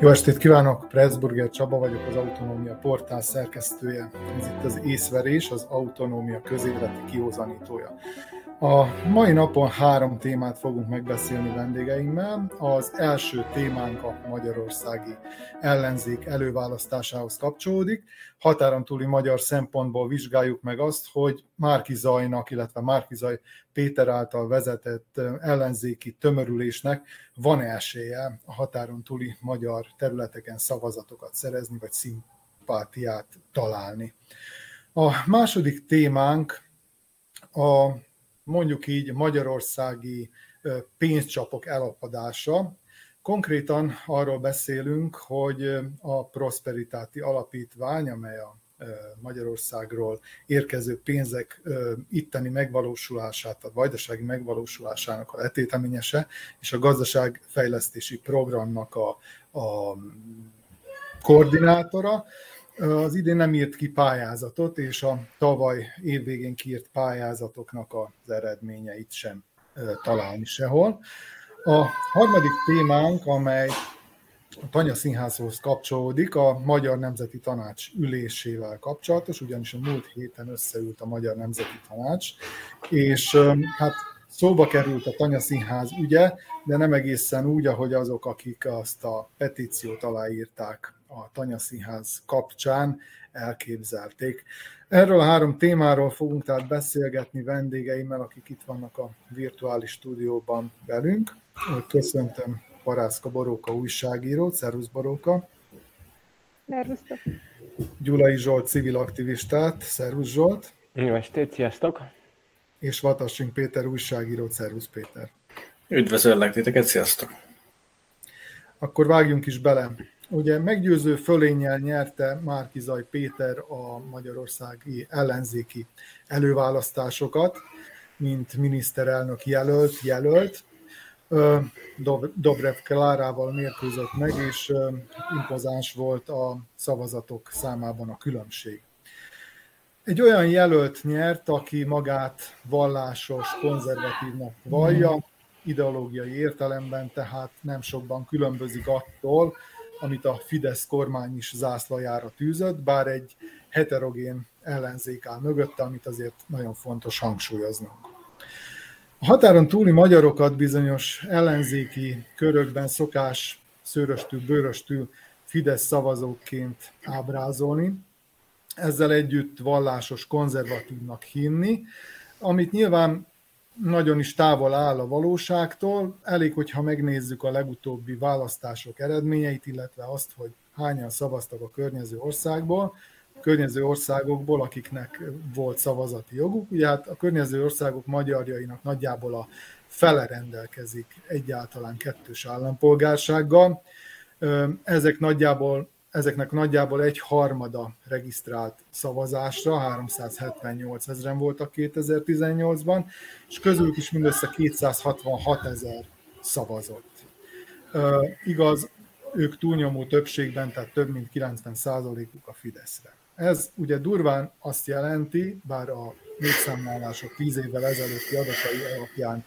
Jó estét kívánok, Pressburger Csaba vagyok, az Autonómia portál szerkesztője. Ez itt az észverés, az Autonómia közéleti kihozanítója. A mai napon három témát fogunk megbeszélni vendégeimmel. Az első témánk a magyarországi ellenzék előválasztásához kapcsolódik. Határon túli magyar szempontból vizsgáljuk meg azt, hogy Márki Zajnak, illetve Márki Zaj Péter által vezetett ellenzéki tömörülésnek van esélye a határon túli magyar területeken szavazatokat szerezni, vagy szimpátiát találni. A második témánk a mondjuk így magyarországi pénzcsapok elapadása. Konkrétan arról beszélünk, hogy a Prosperitáti Alapítvány, amely a Magyarországról érkező pénzek itteni megvalósulását, a vajdasági megvalósulásának a letéteményese, és a gazdaságfejlesztési programnak a, a koordinátora, az idén nem írt ki pályázatot, és a tavaly évvégén kiírt pályázatoknak az eredményeit sem találni sehol. A harmadik témánk, amely a Tanya Színházhoz kapcsolódik, a Magyar Nemzeti Tanács ülésével kapcsolatos, ugyanis a múlt héten összeült a Magyar Nemzeti Tanács, és hát szóba került a Tanya Színház ügye, de nem egészen úgy, ahogy azok, akik azt a petíciót aláírták a Tanya Színház kapcsán elképzelték. Erről a három témáról fogunk tehát beszélgetni vendégeimmel, akik itt vannak a virtuális stúdióban velünk. Köszöntöm Parászka Boróka újságírót, szervusz Boróka. Szervusztok. Gyulai Zsolt civil aktivistát, szervusz Zsolt. Jó estét, sziasztok. És Vatassink Péter újságírót, szervusz Péter. Üdvözöllek titeket, sziasztok. Akkor vágjunk is bele. Ugye meggyőző fölénnyel nyerte Márkizaj Péter a magyarországi ellenzéki előválasztásokat, mint miniszterelnök jelölt, jelölt. Dobrev Klárával mérkőzött meg, és impozáns volt a szavazatok számában a különbség. Egy olyan jelölt nyert, aki magát vallásos, konzervatívnak vallja, ideológiai értelemben, tehát nem sokban különbözik attól, amit a Fidesz kormány is zászlajára tűzött, bár egy heterogén ellenzék áll mögötte, amit azért nagyon fontos hangsúlyoznunk. A határon túli magyarokat bizonyos ellenzéki körökben szokás szőröstül, bőröstül Fidesz szavazóként ábrázolni, ezzel együtt vallásos, konzervatívnak hinni, amit nyilván nagyon is távol áll a valóságtól. Elég, hogyha megnézzük a legutóbbi választások eredményeit, illetve azt, hogy hányan szavaztak a környező országból, a környező országokból, akiknek volt szavazati joguk. Ugye hát a környező országok magyarjainak nagyjából a fele rendelkezik egyáltalán kettős állampolgársággal. Ezek nagyjából ezeknek nagyjából egy harmada regisztrált szavazásra, 378 ezeren voltak 2018-ban, és közülük is mindössze 266 ezer szavazott. igaz, ők túlnyomó többségben, tehát több mint 90%-uk a Fideszre. Ez ugye durván azt jelenti, bár a népszámlálások 10 évvel ezelőtti adatai alapján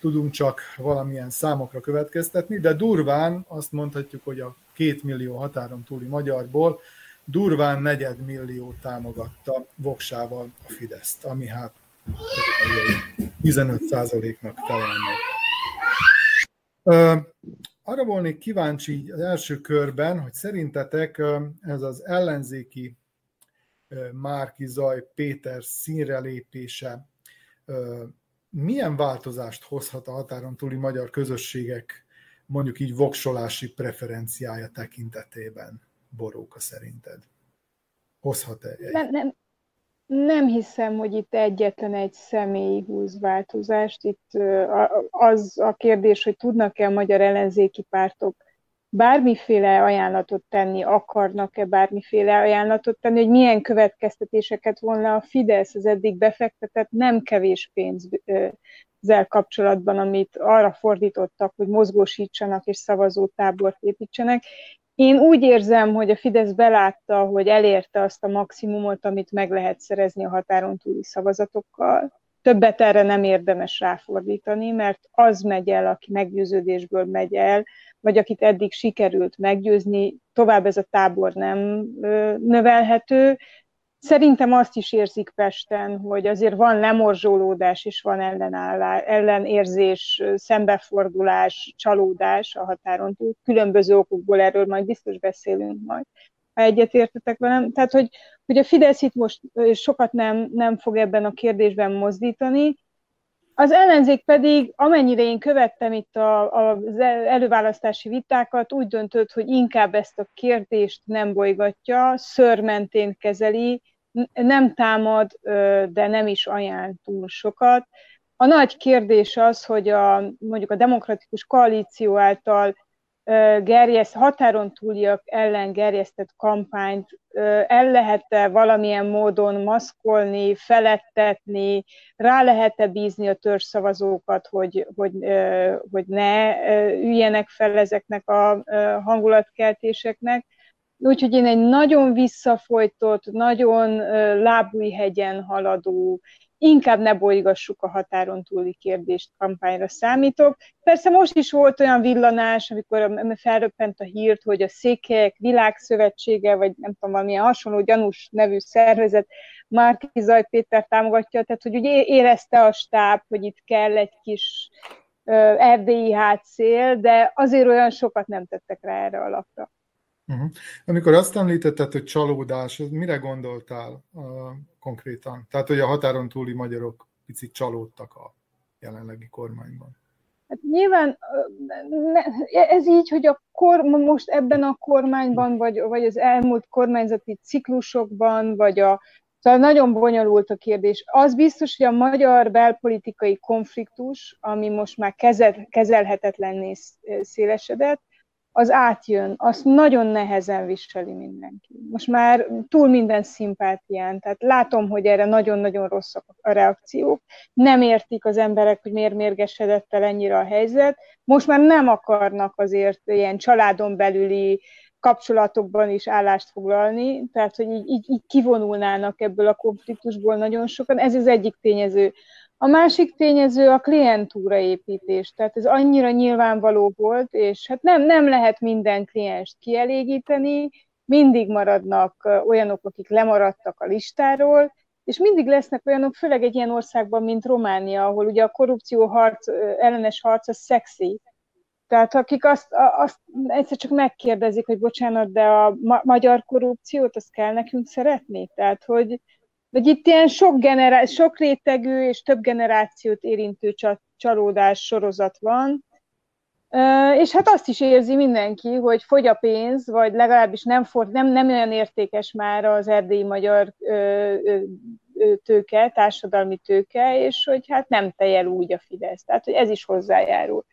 tudunk csak valamilyen számokra következtetni, de durván azt mondhatjuk, hogy a két millió határon túli magyarból durván negyedmillió támogatta voksával a Fideszt, ami hát 15%-nak talán Arra volnék kíváncsi az első körben, hogy szerintetek ez az ellenzéki Márki Zaj Péter színre lépése milyen változást hozhat a határon túli magyar közösségek mondjuk így voksolási preferenciája tekintetében, Boróka szerinted? Hozhat-e? Nem, nem, nem hiszem, hogy itt egyetlen egy személy húz változást. Itt az a kérdés, hogy tudnak-e a magyar ellenzéki pártok bármiféle ajánlatot tenni, akarnak-e bármiféle ajánlatot tenni, hogy milyen következtetéseket volna a Fidesz az eddig befektetett nem kevés pénzzel kapcsolatban, amit arra fordítottak, hogy mozgósítsanak és szavazótábort építsenek. Én úgy érzem, hogy a Fidesz belátta, hogy elérte azt a maximumot, amit meg lehet szerezni a határon túli szavazatokkal, többet erre nem érdemes ráfordítani, mert az megy el, aki meggyőződésből megy el, vagy akit eddig sikerült meggyőzni, tovább ez a tábor nem növelhető. Szerintem azt is érzik Pesten, hogy azért van lemorzsolódás, és van ellenállás, ellenérzés, szembefordulás, csalódás a határon túl. Különböző okokból erről majd biztos beszélünk majd, ha egyetértetek velem. Tehát, hogy, hogy a Fidesz itt most sokat nem, nem fog ebben a kérdésben mozdítani, az ellenzék pedig, amennyire én követtem itt a, a, az előválasztási vitákat, úgy döntött, hogy inkább ezt a kérdést nem bolygatja, szörmentén kezeli, nem támad, de nem is ajánl túl sokat. A nagy kérdés az, hogy a, mondjuk a demokratikus koalíció által gerjeszt, határon túliak ellen gerjesztett kampányt el lehet-e valamilyen módon maszkolni, felettetni, rá lehet-e bízni a törzszavazókat, hogy, hogy, hogy ne üljenek fel ezeknek a hangulatkeltéseknek. Úgyhogy én egy nagyon visszafolytott, nagyon lábújhegyen haladó, inkább ne bolygassuk a határon túli kérdést kampányra számítok. Persze most is volt olyan villanás, amikor felröppent a hírt, hogy a Székelyek Világszövetsége, vagy nem tudom, valamilyen hasonló gyanús nevű szervezet Márki Zaj Péter támogatja, tehát hogy ugye érezte a stáb, hogy itt kell egy kis erdélyi hátszél, de azért olyan sokat nem tettek rá erre a lapra. Uh-huh. Amikor azt említetted, hogy csalódás, mire gondoltál uh, konkrétan? Tehát, hogy a határon túli magyarok picit csalódtak a jelenlegi kormányban. Hát nyilván ez így, hogy a kor, most ebben a kormányban, vagy, vagy az elmúlt kormányzati ciklusokban, vagy a Szóval nagyon bonyolult a kérdés. Az biztos, hogy a magyar belpolitikai konfliktus, ami most már kezel, kezelhetetlenné szélesedett, az átjön, azt nagyon nehezen viseli mindenki. Most már túl minden szimpátián, tehát látom, hogy erre nagyon-nagyon rosszak a reakciók. Nem értik az emberek, hogy miért mérgesedett el ennyire a helyzet. Most már nem akarnak azért ilyen családon belüli kapcsolatokban is állást foglalni, tehát hogy így, így, így kivonulnának ebből a konfliktusból nagyon sokan. Ez az egyik tényező. A másik tényező a klientúra építés, tehát ez annyira nyilvánvaló volt, és hát nem, nem lehet minden klienst kielégíteni, mindig maradnak olyanok, akik lemaradtak a listáról, és mindig lesznek olyanok, főleg egy ilyen országban, mint Románia, ahol ugye a korrupció harc, ellenes harc a szexi. Tehát akik azt, azt egyszer csak megkérdezik, hogy bocsánat, de a ma- magyar korrupciót, azt kell nekünk szeretni? Tehát, hogy, vagy itt ilyen sok, generá- sok rétegű és több generációt érintő csalódás sorozat van, és hát azt is érzi mindenki, hogy fogy a pénz, vagy legalábbis nem, for, nem, nem olyan értékes már az erdélyi magyar tőke, társadalmi tőke, és hogy hát nem tejel úgy a Fidesz. Tehát, hogy ez is hozzájárul.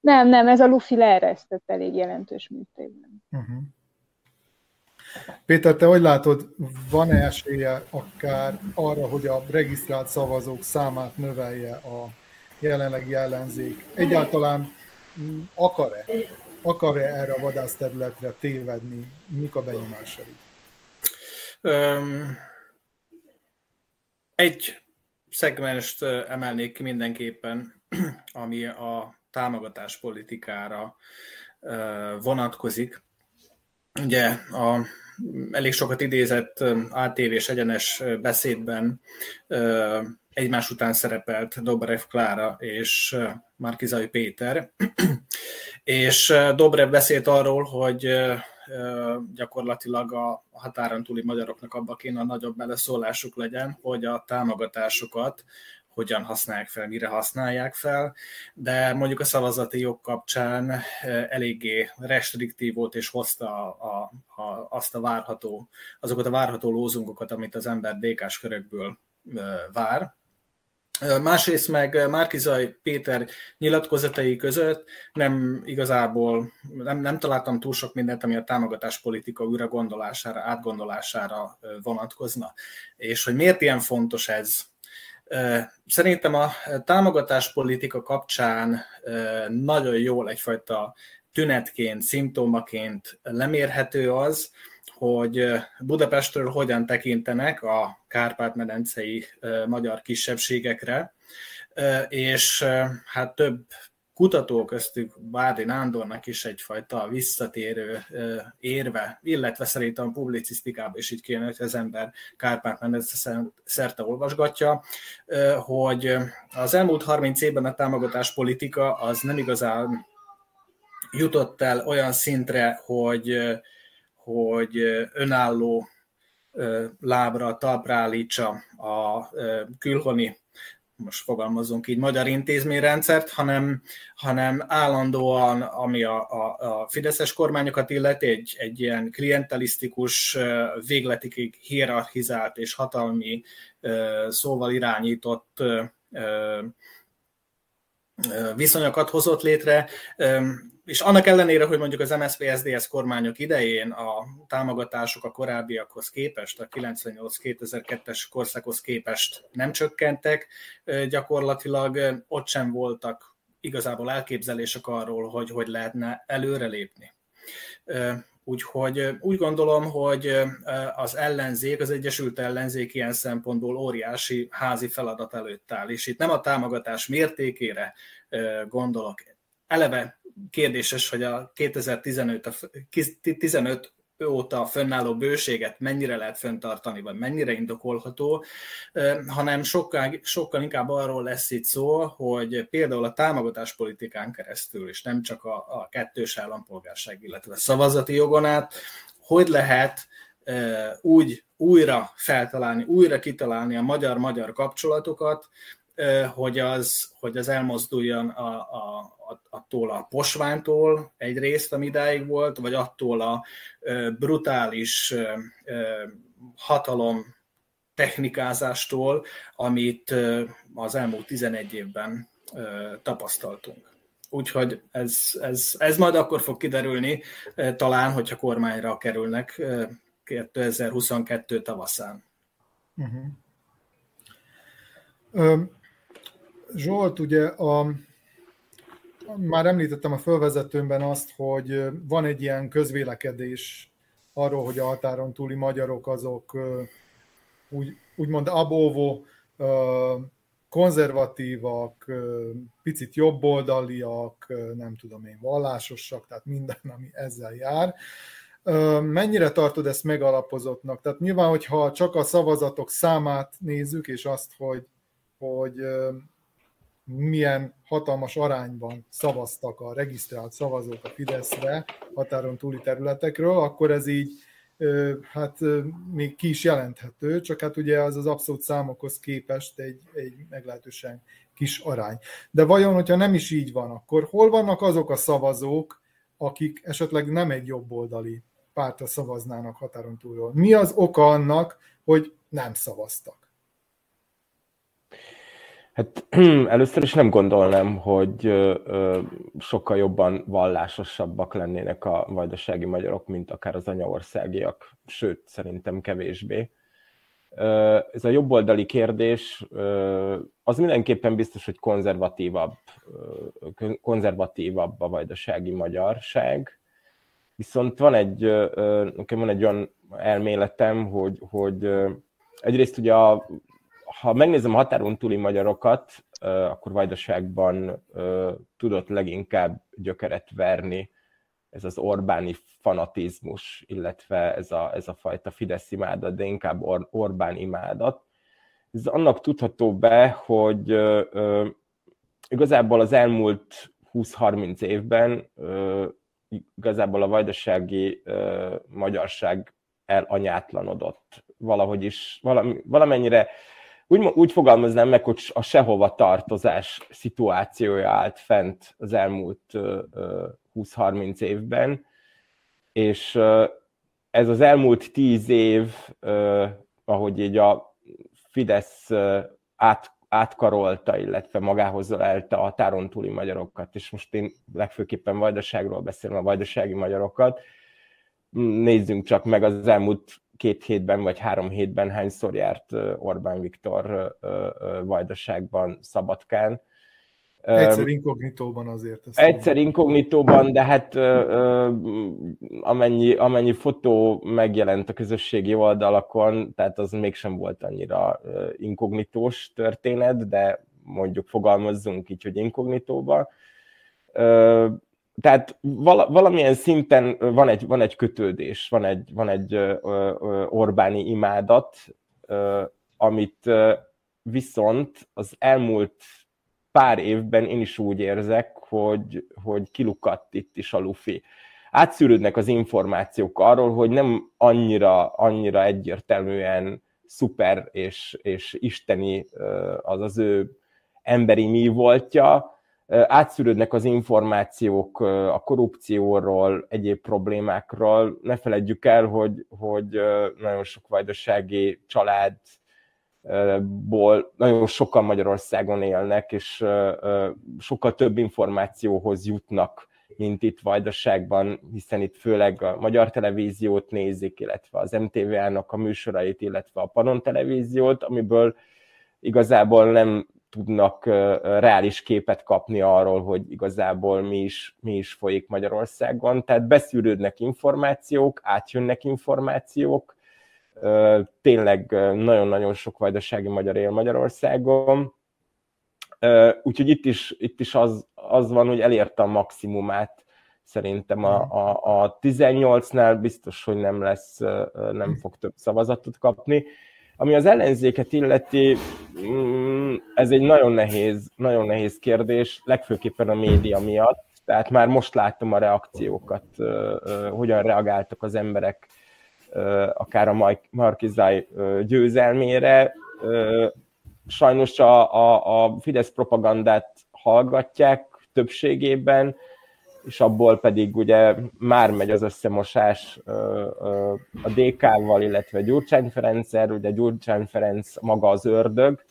Nem, nem, ez a lufi leeresztett elég jelentős mértékben. Uh-huh. Péter, te hogy látod, van-e esélye akár arra, hogy a regisztrált szavazók számát növelje a jelenlegi ellenzék? Egyáltalán akar-e, akar-e erre a vadászterületre tévedni? Mik a benyomásai? Um, egy szegmest emelnék mindenképpen, ami a támogatás politikára vonatkozik. Ugye a elég sokat idézett ATV-s egyenes beszédben egymás után szerepelt Dobrev Klára és Markizai Péter, és Dobrev beszélt arról, hogy gyakorlatilag a határon túli magyaroknak abba kéne a nagyobb beleszólásuk legyen, hogy a támogatásokat hogyan használják fel, mire használják fel, de mondjuk a szavazati jog kapcsán eh, eléggé restriktív volt, és hozta a, a, azt a várható, azokat a várható lózungokat, amit az ember DK-s körökből eh, vár. Eh, másrészt meg Márkizaj Péter nyilatkozatai között nem igazából nem, nem találtam túl sok mindent, ami a támogatáspolitika újra gondolására, átgondolására vonatkozna. És hogy miért ilyen fontos ez Szerintem a támogatáspolitika kapcsán nagyon jól egyfajta tünetként, szimptomaként lemérhető az, hogy Budapestről hogyan tekintenek a kárpát-medencei magyar kisebbségekre, és hát több kutató köztük Bárdi Nándornak is egyfajta visszatérő érve, illetve szerintem publicisztikában is így kéne, hogy az ember kárpát szerte olvasgatja, hogy az elmúlt 30 évben a támogatás politika az nem igazán jutott el olyan szintre, hogy, hogy önálló lábra, talpra állítsa a külhoni most fogalmazunk így, magyar intézményrendszert, hanem, hanem állandóan, ami a, a, a fideszes kormányokat illeti, egy, egy ilyen klientelisztikus, végletikig hierarchizált és hatalmi szóval irányított viszonyokat hozott létre, és annak ellenére, hogy mondjuk az MSZP-SZDSZ kormányok idején a támogatások a korábbiakhoz képest, a 98-2002-es korszakhoz képest nem csökkentek, gyakorlatilag ott sem voltak igazából elképzelések arról, hogy hogy lehetne előrelépni. Úgyhogy úgy gondolom, hogy az ellenzék, az Egyesült Ellenzék ilyen szempontból óriási házi feladat előtt áll, és itt nem a támogatás mértékére gondolok. Eleve kérdéses, hogy a 2015 a 15 óta fönnálló bőséget mennyire lehet föntartani, vagy mennyire indokolható, hanem sokkal, sokkal inkább arról lesz itt szó, hogy például a támogatáspolitikán keresztül, és nem csak a, a kettős állampolgárság, illetve a szavazati jogon át, hogy lehet úgy újra feltalálni, újra kitalálni a magyar-magyar kapcsolatokat, hogy az, hogy az elmozduljon a, a, attól a posvántól egyrészt, ami idáig volt, vagy attól a brutális hatalom technikázástól, amit az elmúlt 11 évben tapasztaltunk. Úgyhogy ez, ez, ez majd akkor fog kiderülni, talán, hogyha kormányra kerülnek 2022 tavaszán. Uh-huh. Zsolt, ugye a, már említettem a fölvezetőmben azt, hogy van egy ilyen közvélekedés arról, hogy a határon túli magyarok azok úgy, úgymond abóvó, konzervatívak, picit jobboldaliak, nem tudom én, vallásosak, tehát minden, ami ezzel jár. Mennyire tartod ezt megalapozottnak? Tehát nyilván, hogyha csak a szavazatok számát nézzük, és azt, hogy, hogy milyen hatalmas arányban szavaztak a regisztrált szavazók a Fideszre határon túli területekről, akkor ez így hát még ki is jelenthető, csak hát ugye az az abszolút számokhoz képest egy, egy meglehetősen kis arány. De vajon, hogyha nem is így van, akkor hol vannak azok a szavazók, akik esetleg nem egy jobboldali pártra szavaznának határon túlról? Mi az oka annak, hogy nem szavaztak? Hát először is nem gondolnám, hogy sokkal jobban vallásosabbak lennének a vajdasági magyarok, mint akár az anyaországiak, sőt, szerintem kevésbé. Ez a jobboldali kérdés, az mindenképpen biztos, hogy konzervatívabb, konzervatívabb a vajdasági magyarság. Viszont van egy, nekem van egy olyan elméletem, hogy, hogy egyrészt ugye a ha megnézem határon túli magyarokat, akkor Vajdaságban tudott leginkább gyökeret verni ez az Orbáni fanatizmus, illetve ez a, ez a fajta Fidesz imádat, de inkább Or- Orbán imádat. Ez annak tudható be, hogy ö, igazából az elmúlt 20-30 évben ö, igazából a vajdasági ö, magyarság elanyátlanodott. Valahogy is, valami, valamennyire úgy, úgy fogalmaznám meg, hogy a sehova tartozás szituációja állt fent az elmúlt 20-30 évben, és ez az elmúlt 10 év, ahogy így a Fidesz át, átkarolta, illetve magához ölelte a határon túli magyarokat, és most én legfőképpen Vajdaságról beszélem, a vajdasági magyarokat, nézzünk csak meg az elmúlt két hétben vagy három hétben hányszor járt Orbán Viktor Vajdaságban, Szabadkán. Egyszer inkognitóban azért. Ezt egyszer inkognitóban, de hát amennyi, amennyi fotó megjelent a közösségi oldalakon, tehát az mégsem volt annyira inkognitós történet, de mondjuk fogalmazzunk így, hogy inkognitóban. Tehát valamilyen szinten van egy, van egy kötődés, van egy, van egy Orbáni imádat, amit viszont az elmúlt pár évben én is úgy érzek, hogy, hogy kilukadt itt is a lufi. Átszűrődnek az információk arról, hogy nem annyira, annyira egyértelműen szuper és, és isteni az az ő emberi mi voltja, átszűrődnek az információk a korrupcióról, egyéb problémákról. Ne feledjük el, hogy, hogy nagyon sok vajdasági család ból nagyon sokan Magyarországon élnek, és sokkal több információhoz jutnak, mint itt Vajdaságban, hiszen itt főleg a magyar televíziót nézik, illetve az MTV-nak a műsorait, illetve a Panon televíziót, amiből igazából nem tudnak reális képet kapni arról, hogy igazából mi is, mi is folyik Magyarországon. Tehát beszűrődnek információk, átjönnek információk, tényleg nagyon-nagyon sok vajdasági magyar él Magyarországon, úgyhogy itt is, itt is az, az van, hogy elérte a maximumát szerintem a, a, a 18-nál biztos, hogy nem lesz, nem fog több szavazatot kapni. Ami az ellenzéket illeti, mm, ez egy nagyon nehéz, nagyon nehéz kérdés, legfőképpen a média miatt. Tehát már most láttam a reakciókat, hogyan reagáltak az emberek akár a Markizai győzelmére. Sajnos a, a, a Fidesz propagandát hallgatják többségében, és abból pedig ugye már megy az összemosás a DK-val, illetve Gyurcsány Ferenccel, ugye Gyurcsány Ferenc maga az ördög,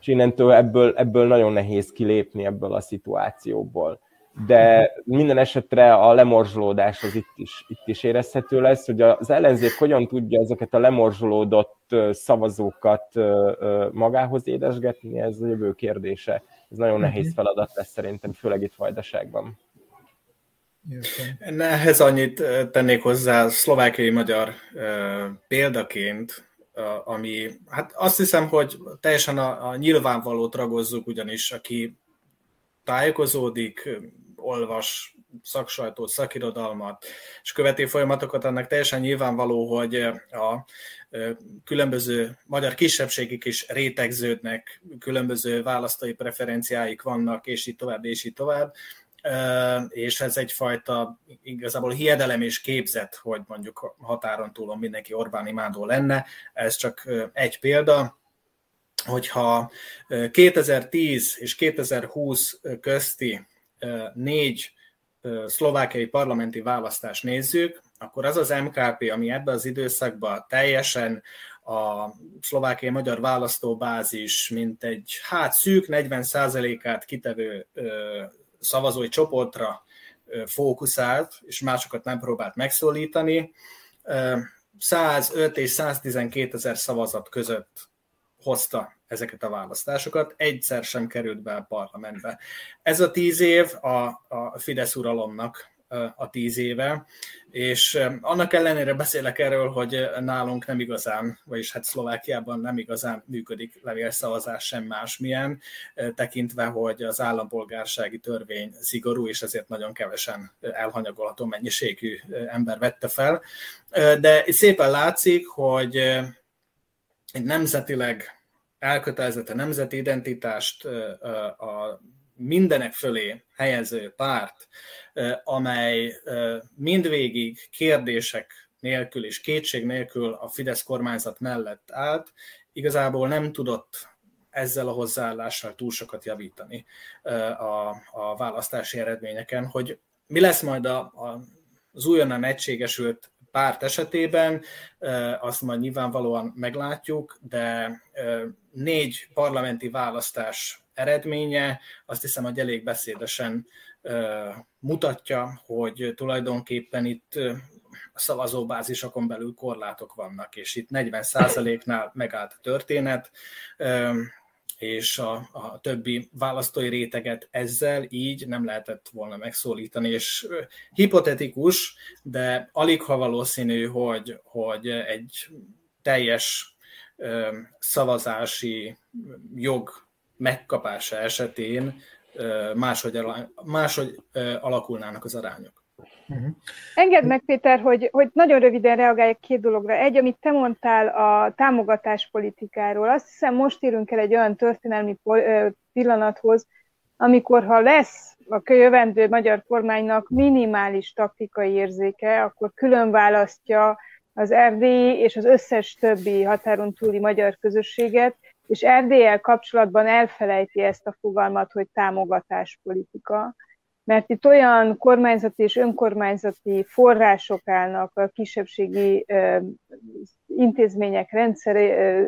és innentől ebből, ebből nagyon nehéz kilépni ebből a szituációból de minden esetre a lemorzsolódás az itt is, itt is érezhető lesz, hogy az ellenzék hogyan tudja ezeket a lemorzsolódott szavazókat magához édesgetni, ez a jövő kérdése. Ez nagyon nehéz mhm. feladat lesz szerintem, főleg itt Vajdaságban. Nehez annyit tennék hozzá szlovákiai magyar példaként, ami, hát azt hiszem, hogy teljesen a, a nyilvánvalót ragozzuk, ugyanis aki tájékozódik, olvas szaksajtót, szakirodalmat, és követi folyamatokat, annak teljesen nyilvánvaló, hogy a különböző magyar kisebbségek is rétegződnek, különböző választói preferenciáik vannak, és így tovább, és így tovább és ez egyfajta igazából hiedelem és képzet, hogy mondjuk határon túlon mindenki Orbán imádó lenne. Ez csak egy példa hogyha 2010 és 2020 közti négy szlovákiai parlamenti választást nézzük, akkor az az MKP, ami ebben az időszakban teljesen a szlovákiai magyar választóbázis, mint egy hát szűk 40%-át kitevő szavazói csoportra fókuszált, és másokat nem próbált megszólítani, 105 és 112 ezer szavazat között hozta ezeket a választásokat, egyszer sem került be a parlamentbe. Ez a tíz év a, a Fidesz uralomnak a tíz éve, és annak ellenére beszélek erről, hogy nálunk nem igazán, vagyis hát Szlovákiában nem igazán működik levélszavazás sem másmilyen, tekintve, hogy az állampolgársági törvény szigorú, és ezért nagyon kevesen elhanyagolható mennyiségű ember vette fel. De szépen látszik, hogy egy nemzetileg elkötelezett a nemzeti identitást a mindenek fölé helyező párt, amely mindvégig kérdések nélkül és kétség nélkül a Fidesz kormányzat mellett állt, igazából nem tudott ezzel a hozzáállással túl sokat javítani a, a választási eredményeken, hogy mi lesz majd a, a, az újonnan egységesült párt esetében, azt majd nyilvánvalóan meglátjuk, de négy parlamenti választás eredménye azt hiszem, hogy elég beszédesen mutatja, hogy tulajdonképpen itt a szavazóbázisokon belül korlátok vannak, és itt 40%-nál megállt a történet. és a, a többi választói réteget ezzel így nem lehetett volna megszólítani, és hipotetikus, de alig ha valószínű, hogy, hogy egy teljes szavazási jog megkapása esetén máshogy, máshogy alakulnának az arányok. Uh-huh. Engedd meg, Péter, hogy, hogy nagyon röviden reagáljak két dologra. Egy, amit te mondtál a támogatáspolitikáról. Azt hiszem, most érünk el egy olyan történelmi pillanathoz, amikor ha lesz a jövendő magyar kormánynak minimális taktikai érzéke, akkor külön választja az erdélyi és az összes többi határon túli magyar közösséget, és Erdélyel kapcsolatban elfelejti ezt a fogalmat, hogy támogatáspolitika mert itt olyan kormányzati és önkormányzati források állnak a kisebbségi intézmények rendszere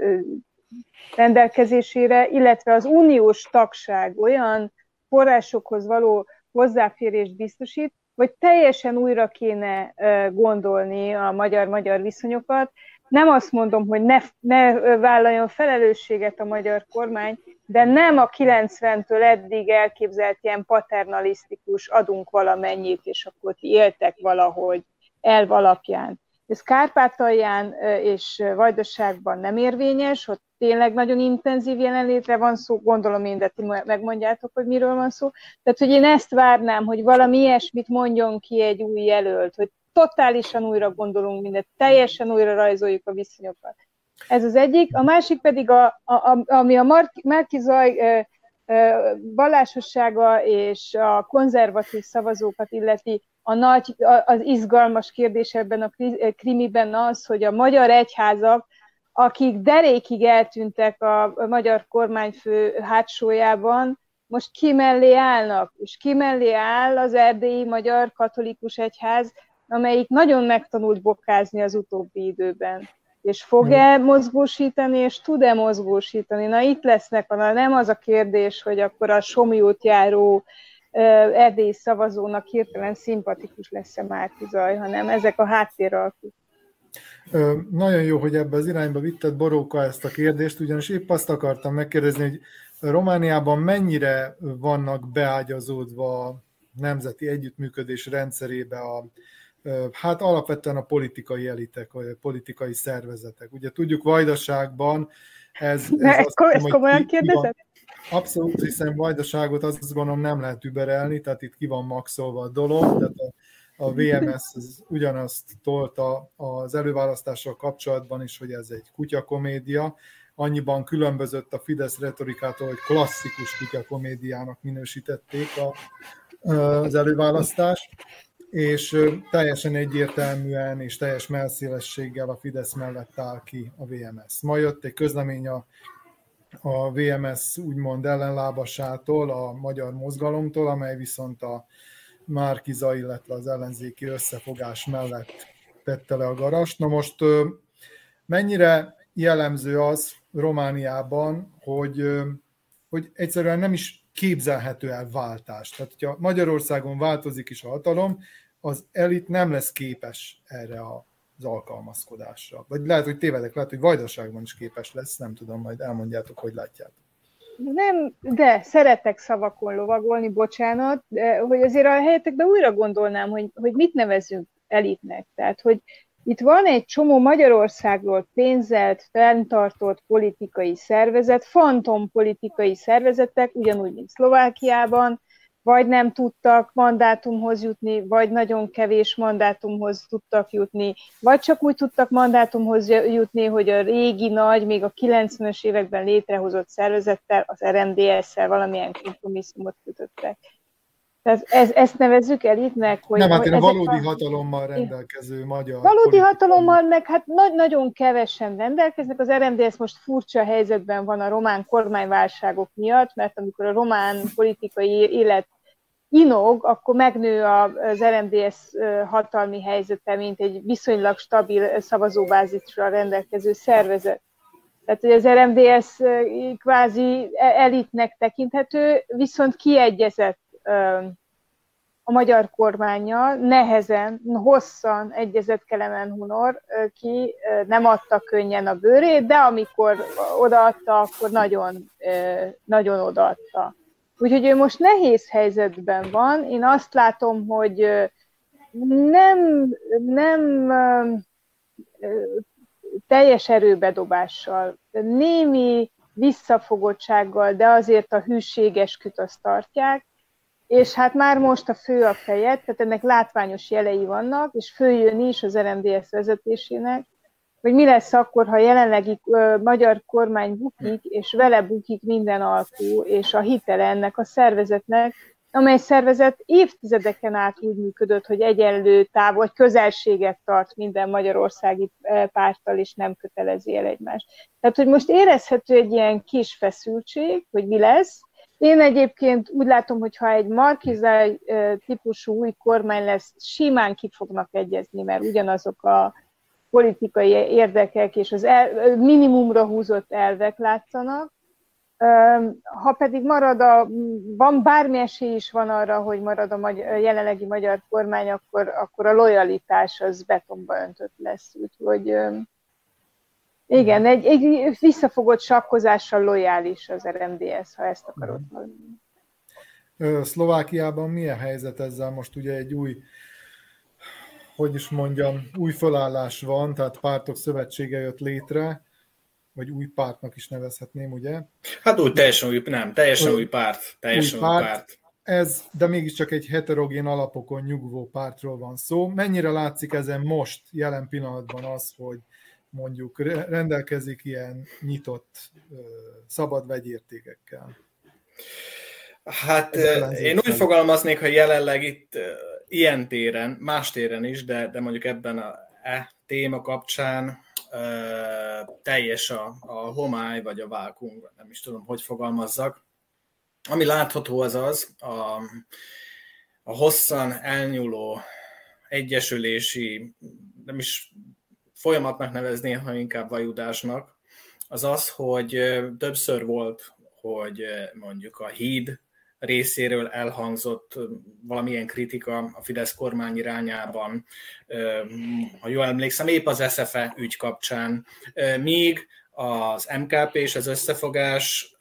rendelkezésére, illetve az uniós tagság olyan forrásokhoz való hozzáférést biztosít, hogy teljesen újra kéne gondolni a magyar-magyar viszonyokat, nem azt mondom, hogy ne, ne vállaljon felelősséget a magyar kormány, de nem a 90-től eddig elképzelt ilyen paternalisztikus adunk valamennyit, és akkor ti éltek valahogy elv alapján. Ez Kárpátalján és Vajdaságban nem érvényes, ott tényleg nagyon intenzív jelenlétre van szó, gondolom én, de ti megmondjátok, hogy miről van szó. Tehát, hogy én ezt várnám, hogy valami ilyesmit mondjon ki egy új jelölt, hogy totálisan újra gondolunk mindent, teljesen újra rajzoljuk a viszonyokat. Ez az egyik. A másik pedig, a, a, ami a Márki Zaj vallásossága és a konzervatív szavazókat illeti, a nagy, az izgalmas kérdés ebben a krimiben az, hogy a magyar egyházak, akik derékig eltűntek a magyar kormányfő hátsójában, most ki mellé állnak, és ki mellé áll az erdélyi magyar katolikus egyház, amelyik nagyon megtanult bokázni az utóbbi időben. És fog-e hmm. mozgósítani, és tud-e mozgósítani? Na itt lesznek, na, nem az a kérdés, hogy akkor a somjót járó erdélyi szavazónak hirtelen szimpatikus lesz-e Márki Zaj, hanem ezek a háttéralkuk. Nagyon jó, hogy ebbe az irányba vitted Boróka ezt a kérdést, ugyanis épp azt akartam megkérdezni, hogy Romániában mennyire vannak beágyazódva a nemzeti együttműködés rendszerébe a hát alapvetően a politikai elitek, vagy a politikai szervezetek. Ugye tudjuk Vajdaságban ez... ez, ko- ez komolyan kérdezed? Abszolút, hiszen Vajdaságot azt gondolom nem lehet überelni, tehát itt ki van maxolva a dolog, tehát a, a VMS az ugyanazt tolta az előválasztással kapcsolatban is, hogy ez egy kutyakomédia, annyiban különbözött a Fidesz retorikától, hogy klasszikus kutyakomédiának minősítették a, az előválasztást és teljesen egyértelműen és teljes melszélességgel a Fidesz mellett áll ki a VMS. Ma jött egy közlemény a, a VMS úgymond ellenlábasától, a magyar mozgalomtól, amely viszont a Márkiza, illetve az ellenzéki összefogás mellett tette le a garast. Na most mennyire jellemző az Romániában, hogy, hogy egyszerűen nem is képzelhető el váltás. Tehát, hogyha Magyarországon változik is a hatalom, az elit nem lesz képes erre az alkalmazkodásra. Vagy lehet, hogy tévedek, lehet, hogy Vajdaságban is képes lesz, nem tudom, majd elmondjátok, hogy látjátok. Nem, de szeretek szavakon lovagolni, bocsánat, hogy azért a helyetekben újra gondolnám, hogy, hogy mit nevezünk elitnek. Tehát, hogy itt van egy csomó Magyarországról pénzelt, fenntartott politikai szervezet, fantom politikai szervezetek, ugyanúgy, mint Szlovákiában, vagy nem tudtak mandátumhoz jutni, vagy nagyon kevés mandátumhoz tudtak jutni, vagy csak úgy tudtak mandátumhoz jutni, hogy a régi nagy, még a 90-es években létrehozott szervezettel, az RMDS-szel valamilyen kompromisszumot kötöttek. Tehát ez, ezt nevezzük elitnek, hogy... Nem, hát én a valódi a... hatalommal rendelkező magyar... Valódi hatalommal meg hát nagy, nagyon kevesen rendelkeznek. Az RMDS most furcsa helyzetben van a román kormányválságok miatt, mert amikor a román politikai élet inog, akkor megnő az RMDS hatalmi helyzete, mint egy viszonylag stabil szavazóbázisra rendelkező szervezet. Tehát, hogy az RMDS kvázi elitnek tekinthető, viszont kiegyezett a magyar kormányjal nehezen, hosszan egyezett Kelemen Hunor ki, nem adta könnyen a bőrét, de amikor odaadta, akkor nagyon, nagyon odaadta. Úgyhogy ő most nehéz helyzetben van. Én azt látom, hogy nem, nem teljes erőbedobással, némi visszafogottsággal, de azért a hűséges küt tartják, és hát már most a fő a feje, tehát ennek látványos jelei vannak, és följön is az RMDS vezetésének, hogy mi lesz akkor, ha jelenlegi uh, magyar kormány bukik, és vele bukik minden alkú, és a hitele ennek a szervezetnek, amely szervezet évtizedeken át úgy működött, hogy egyenlő táv vagy közelséget tart minden magyarországi párttal, és nem kötelezi el egymást. Tehát, hogy most érezhető egy ilyen kis feszültség, hogy mi lesz, én egyébként úgy látom, hogy ha egy markizai típusú új kormány lesz, simán ki fognak egyezni, mert ugyanazok a politikai érdekek és az el, minimumra húzott elvek látszanak. Ha pedig marad a, van bármi esély is van arra, hogy marad a magyar, jelenlegi magyar kormány, akkor, akkor a lojalitás az betonba öntött lesz. Úgyhogy igen, egy, egy visszafogott sakkozással lojális az RMDS, ha ezt akarod mondani. Szlovákiában milyen helyzet ezzel? Most ugye egy új, hogy is mondjam, új fölállás van, tehát pártok szövetsége jött létre, vagy új pártnak is nevezhetném, ugye? Hát úgy teljesen új, nem, teljesen új párt. Teljesen új párt. Új párt. Ez, de mégiscsak egy heterogén alapokon nyugvó pártról van szó. Mennyire látszik ezen most, jelen pillanatban az, hogy mondjuk rendelkezik ilyen nyitott, szabad vegyértékekkel? Hát én úgy fogalmaznék, hogy jelenleg itt ilyen téren, más téren is, de, de mondjuk ebben a e téma kapcsán teljes a, a homály, vagy a vákum, nem is tudom, hogy fogalmazzak. Ami látható az az, a, a hosszan elnyúló egyesülési, nem is folyamatnak nevezni, ha inkább vajudásnak, az az, hogy többször volt, hogy mondjuk a híd részéről elhangzott valamilyen kritika a Fidesz kormány irányában, ha jól emlékszem, épp az SZFE ügy kapcsán, míg az MKP és az összefogás,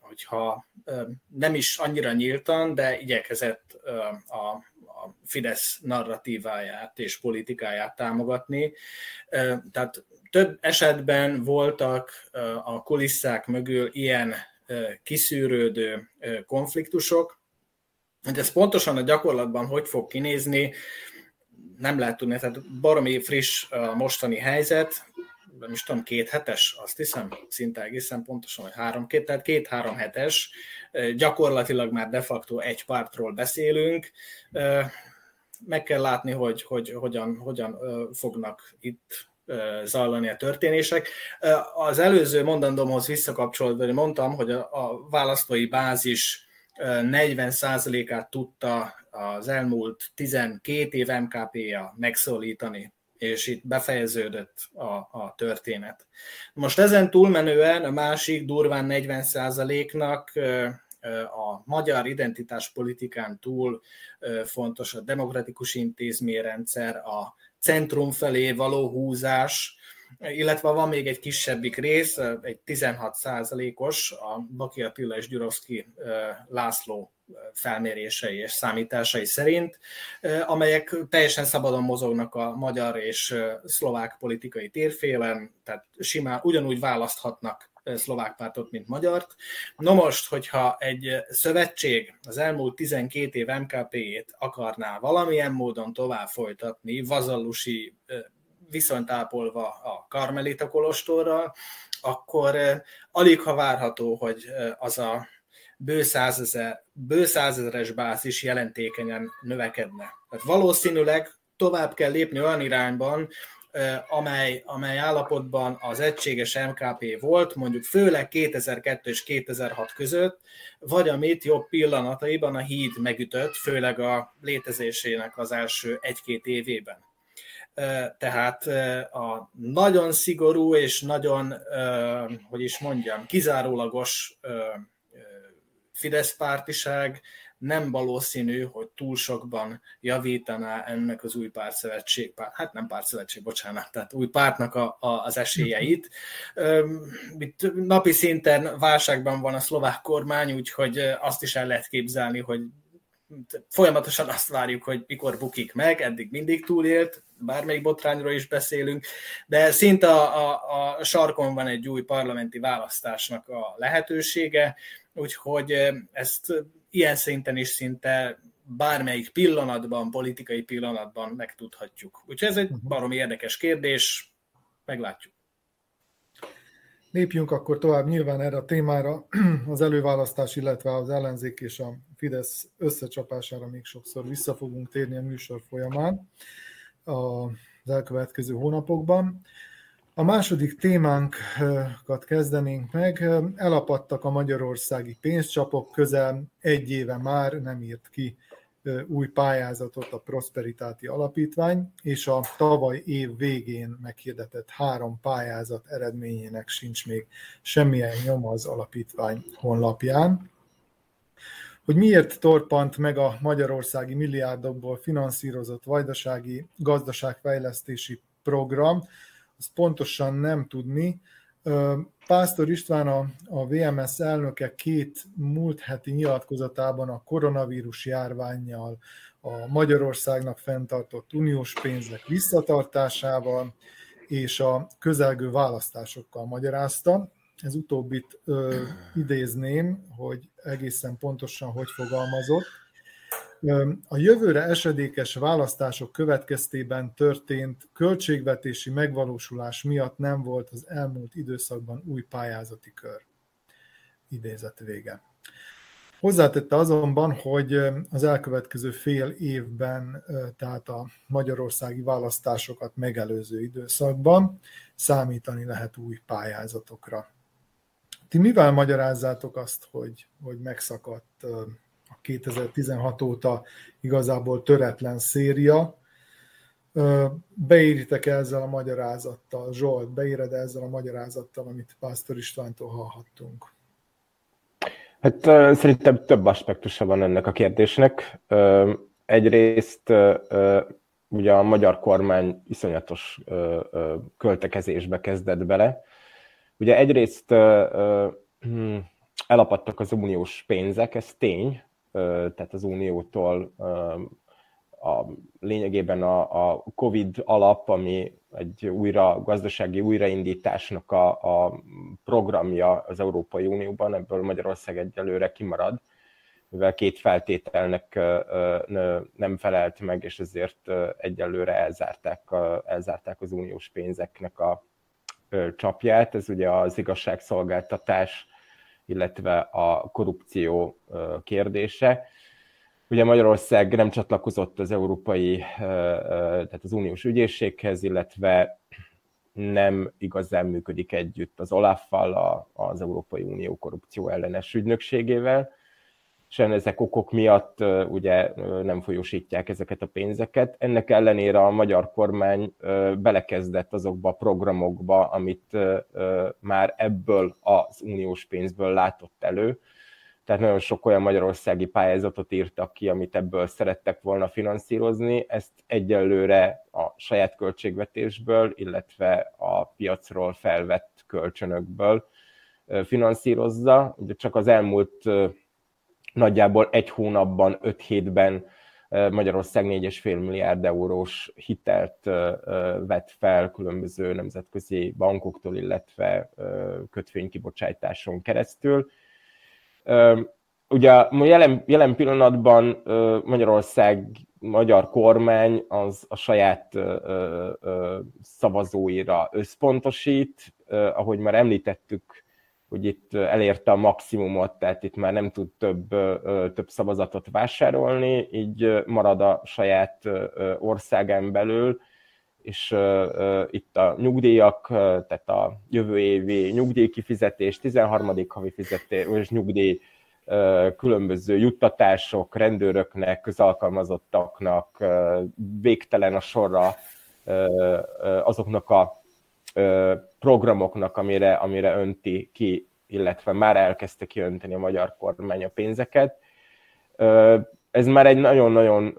hogyha nem is annyira nyíltan, de igyekezett a a Fidesz narratíváját és politikáját támogatni. Tehát több esetben voltak a kulisszák mögül ilyen kiszűrődő konfliktusok, hogy ez pontosan a gyakorlatban hogy fog kinézni, nem lehet tudni, tehát baromi friss a mostani helyzet, nem is tudom, két hetes, azt hiszem, szinte egészen pontosan, hogy három, két, tehát két-három hetes, gyakorlatilag már de facto egy pártról beszélünk, meg kell látni, hogy, hogy hogyan, hogyan fognak itt zajlani a történések. Az előző mondandómhoz visszakapcsolva, mondtam, hogy a választói bázis 40%-át tudta az elmúlt 12 év MKP-ja megszólítani és itt befejeződött a, a történet. Most ezen túlmenően a másik durván 40%-nak a magyar identitáspolitikán túl fontos a demokratikus intézményrendszer, a centrum felé való húzás, illetve van még egy kisebbik rész, egy 16% os a Baki Attila és Gyurovszki László felmérései és számításai szerint, amelyek teljesen szabadon mozognak a magyar és szlovák politikai térfélen, tehát simán ugyanúgy választhatnak szlovák pártot, mint magyart. No most, hogyha egy szövetség az elmúlt 12 év MKP-ét akarná valamilyen módon tovább folytatni, vazallusi viszonyt ápolva a Karmelita kolostorral, akkor alig ha várható, hogy az a bő, százezer, bő százezeres bázis jelentékenyen növekedne. Tehát valószínűleg tovább kell lépni olyan irányban, amely, amely állapotban az egységes MKP volt, mondjuk főleg 2002 és 2006 között, vagy amit jobb pillanataiban a híd megütött, főleg a létezésének az első egy-két évében. Tehát a nagyon szigorú és nagyon, hogy is mondjam, kizárólagos Fidesz pártiság nem valószínű, hogy túl sokban javítaná ennek az új pártszövetség, pár, hát nem pártszövetség, bocsánat, tehát új pártnak a, a, az esélyeit. Itt napi szinten válságban van a szlovák kormány, úgyhogy azt is el lehet képzelni, hogy folyamatosan azt várjuk, hogy mikor bukik meg, eddig mindig túlélt, bármelyik botrányról is beszélünk, de szinte a, a, a sarkon van egy új parlamenti választásnak a lehetősége, úgyhogy ezt ilyen szinten is szinte bármelyik pillanatban, politikai pillanatban megtudhatjuk. Úgyhogy ez egy mhm. baromi érdekes kérdés, meglátjuk. Lépjünk akkor tovább nyilván erre a témára, az előválasztás, illetve az ellenzék és a Fidesz összecsapására még sokszor vissza fogunk térni a műsor folyamán az elkövetkező hónapokban. A második témánkat kezdenénk meg. Elapadtak a magyarországi pénzcsapok, közel egy éve már nem írt ki új pályázatot a Prosperitáti Alapítvány, és a tavaly év végén meghirdetett három pályázat eredményének sincs még semmilyen nyoma az alapítvány honlapján. Hogy miért torpant meg a magyarországi milliárdokból finanszírozott vajdasági gazdaságfejlesztési program, az pontosan nem tudni, Pásztor István, a, a VMS elnöke két múlt heti nyilatkozatában a koronavírus járványjal, a Magyarországnak fenntartott uniós pénzek visszatartásával és a közelgő választásokkal magyarázta. Ez utóbbit ö, idézném, hogy egészen pontosan hogy fogalmazott. A jövőre esedékes választások következtében történt költségvetési megvalósulás miatt nem volt az elmúlt időszakban új pályázati kör. Idézet vége. Hozzátette azonban, hogy az elkövetkező fél évben, tehát a magyarországi választásokat megelőző időszakban számítani lehet új pályázatokra. Ti mivel magyarázzátok azt, hogy, hogy megszakadt 2016 óta igazából töretlen széria. Beéritek ezzel a magyarázattal, Zsolt, beéred ezzel a magyarázattal, amit Pásztor Istvántól hallhattunk? Hát szerintem több aspektusa van ennek a kérdésnek. Egyrészt ugye a magyar kormány iszonyatos költekezésbe kezdett bele. Ugye egyrészt hm, elapadtak az uniós pénzek, ez tény, tehát az Uniótól a, lényegében a, a COVID alap, ami egy újra gazdasági újraindításnak a, a programja az Európai Unióban, ebből Magyarország egyelőre kimarad, mivel két feltételnek nem felelt meg, és ezért egyelőre elzárták, elzárták az uniós pénzeknek a csapját. Ez ugye az igazságszolgáltatás illetve a korrupció kérdése. Ugye Magyarország nem csatlakozott az európai, tehát az uniós ügyészséghez, illetve nem igazán működik együtt az OLAF-val, az Európai Unió korrupció ellenes ügynökségével és ezek okok miatt ugye nem folyósítják ezeket a pénzeket. Ennek ellenére a magyar kormány belekezdett azokba a programokba, amit már ebből az uniós pénzből látott elő. Tehát nagyon sok olyan magyarországi pályázatot írtak ki, amit ebből szerettek volna finanszírozni. Ezt egyelőre a saját költségvetésből, illetve a piacról felvett kölcsönökből finanszírozza. Ugye csak az elmúlt nagyjából egy hónapban, öt hétben Magyarország 4,5 milliárd eurós hitelt vett fel különböző nemzetközi bankoktól, illetve kötvénykibocsátáson keresztül. Ugye jelen, jelen pillanatban Magyarország, magyar kormány az a saját szavazóira összpontosít. Ahogy már említettük, hogy itt elérte a maximumot, tehát itt már nem tud több, több szavazatot vásárolni, így marad a saját országán belül, és itt a nyugdíjak, tehát a jövő évi nyugdíjkifizetés, 13. havi fizetés, nyugdíj, különböző juttatások rendőröknek, közalkalmazottaknak, végtelen a sorra azoknak a programoknak, amire, amire önti ki, illetve már elkezdte kiönteni a magyar kormány a pénzeket. Ez már egy nagyon-nagyon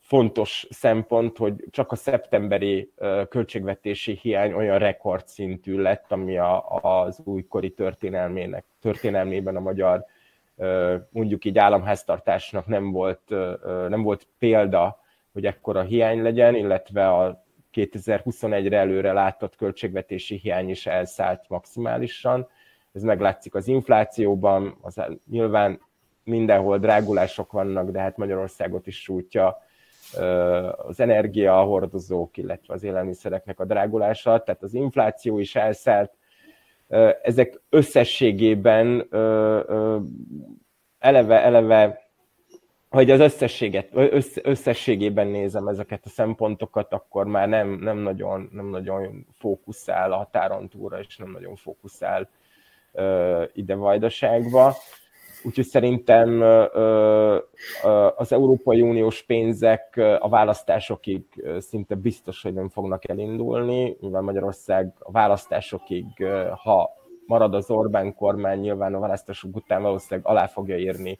fontos szempont, hogy csak a szeptemberi költségvetési hiány olyan rekordszintű lett, ami a, az újkori történelmének, történelmében a magyar mondjuk így államháztartásnak nem volt, nem volt példa, hogy ekkora hiány legyen, illetve a 2021-re előre látott költségvetési hiány is elszállt maximálisan. Ez meglátszik az inflációban, az nyilván mindenhol drágulások vannak, de hát Magyarországot is sújtja az energia, a hordozók, illetve az élelmiszereknek a drágulása, tehát az infláció is elszállt. Ezek összességében eleve, eleve hogy az összességet, összességében nézem ezeket a szempontokat, akkor már nem, nem, nagyon, nem nagyon fókuszál a határon túlra, és nem nagyon fókuszál ide Vajdaságba. Úgyhogy szerintem az Európai Uniós pénzek a választásokig szinte biztos, hogy nem fognak elindulni, mivel Magyarország a választásokig, ha marad az Orbán kormány, nyilván a választások után valószínűleg alá fogja írni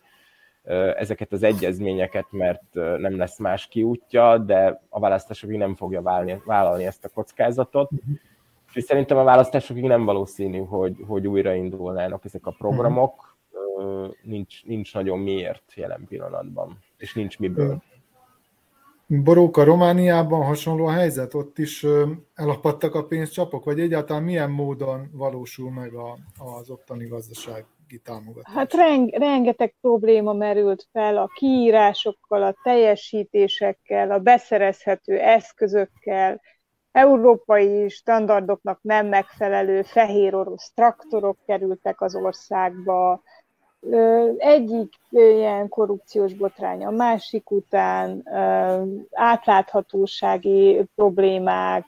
ezeket az egyezményeket, mert nem lesz más kiútja, de a választásokig nem fogja válni, vállalni ezt a kockázatot. És szerintem a választásokig nem valószínű, hogy, hogy újraindulnának ezek a programok nincs, nincs nagyon miért jelen pillanatban, és nincs miből. Boróka Romániában hasonló a helyzet? Ott is elapadtak a pénzcsapok, vagy egyáltalán milyen módon valósul meg a, az ottani gazdasági támogatás? Hát reng, rengeteg probléma merült fel a kiírásokkal, a teljesítésekkel, a beszerezhető eszközökkel, európai standardoknak nem megfelelő fehér orosz traktorok kerültek az országba, egyik ilyen korrupciós botrány a másik után, átláthatósági problémák,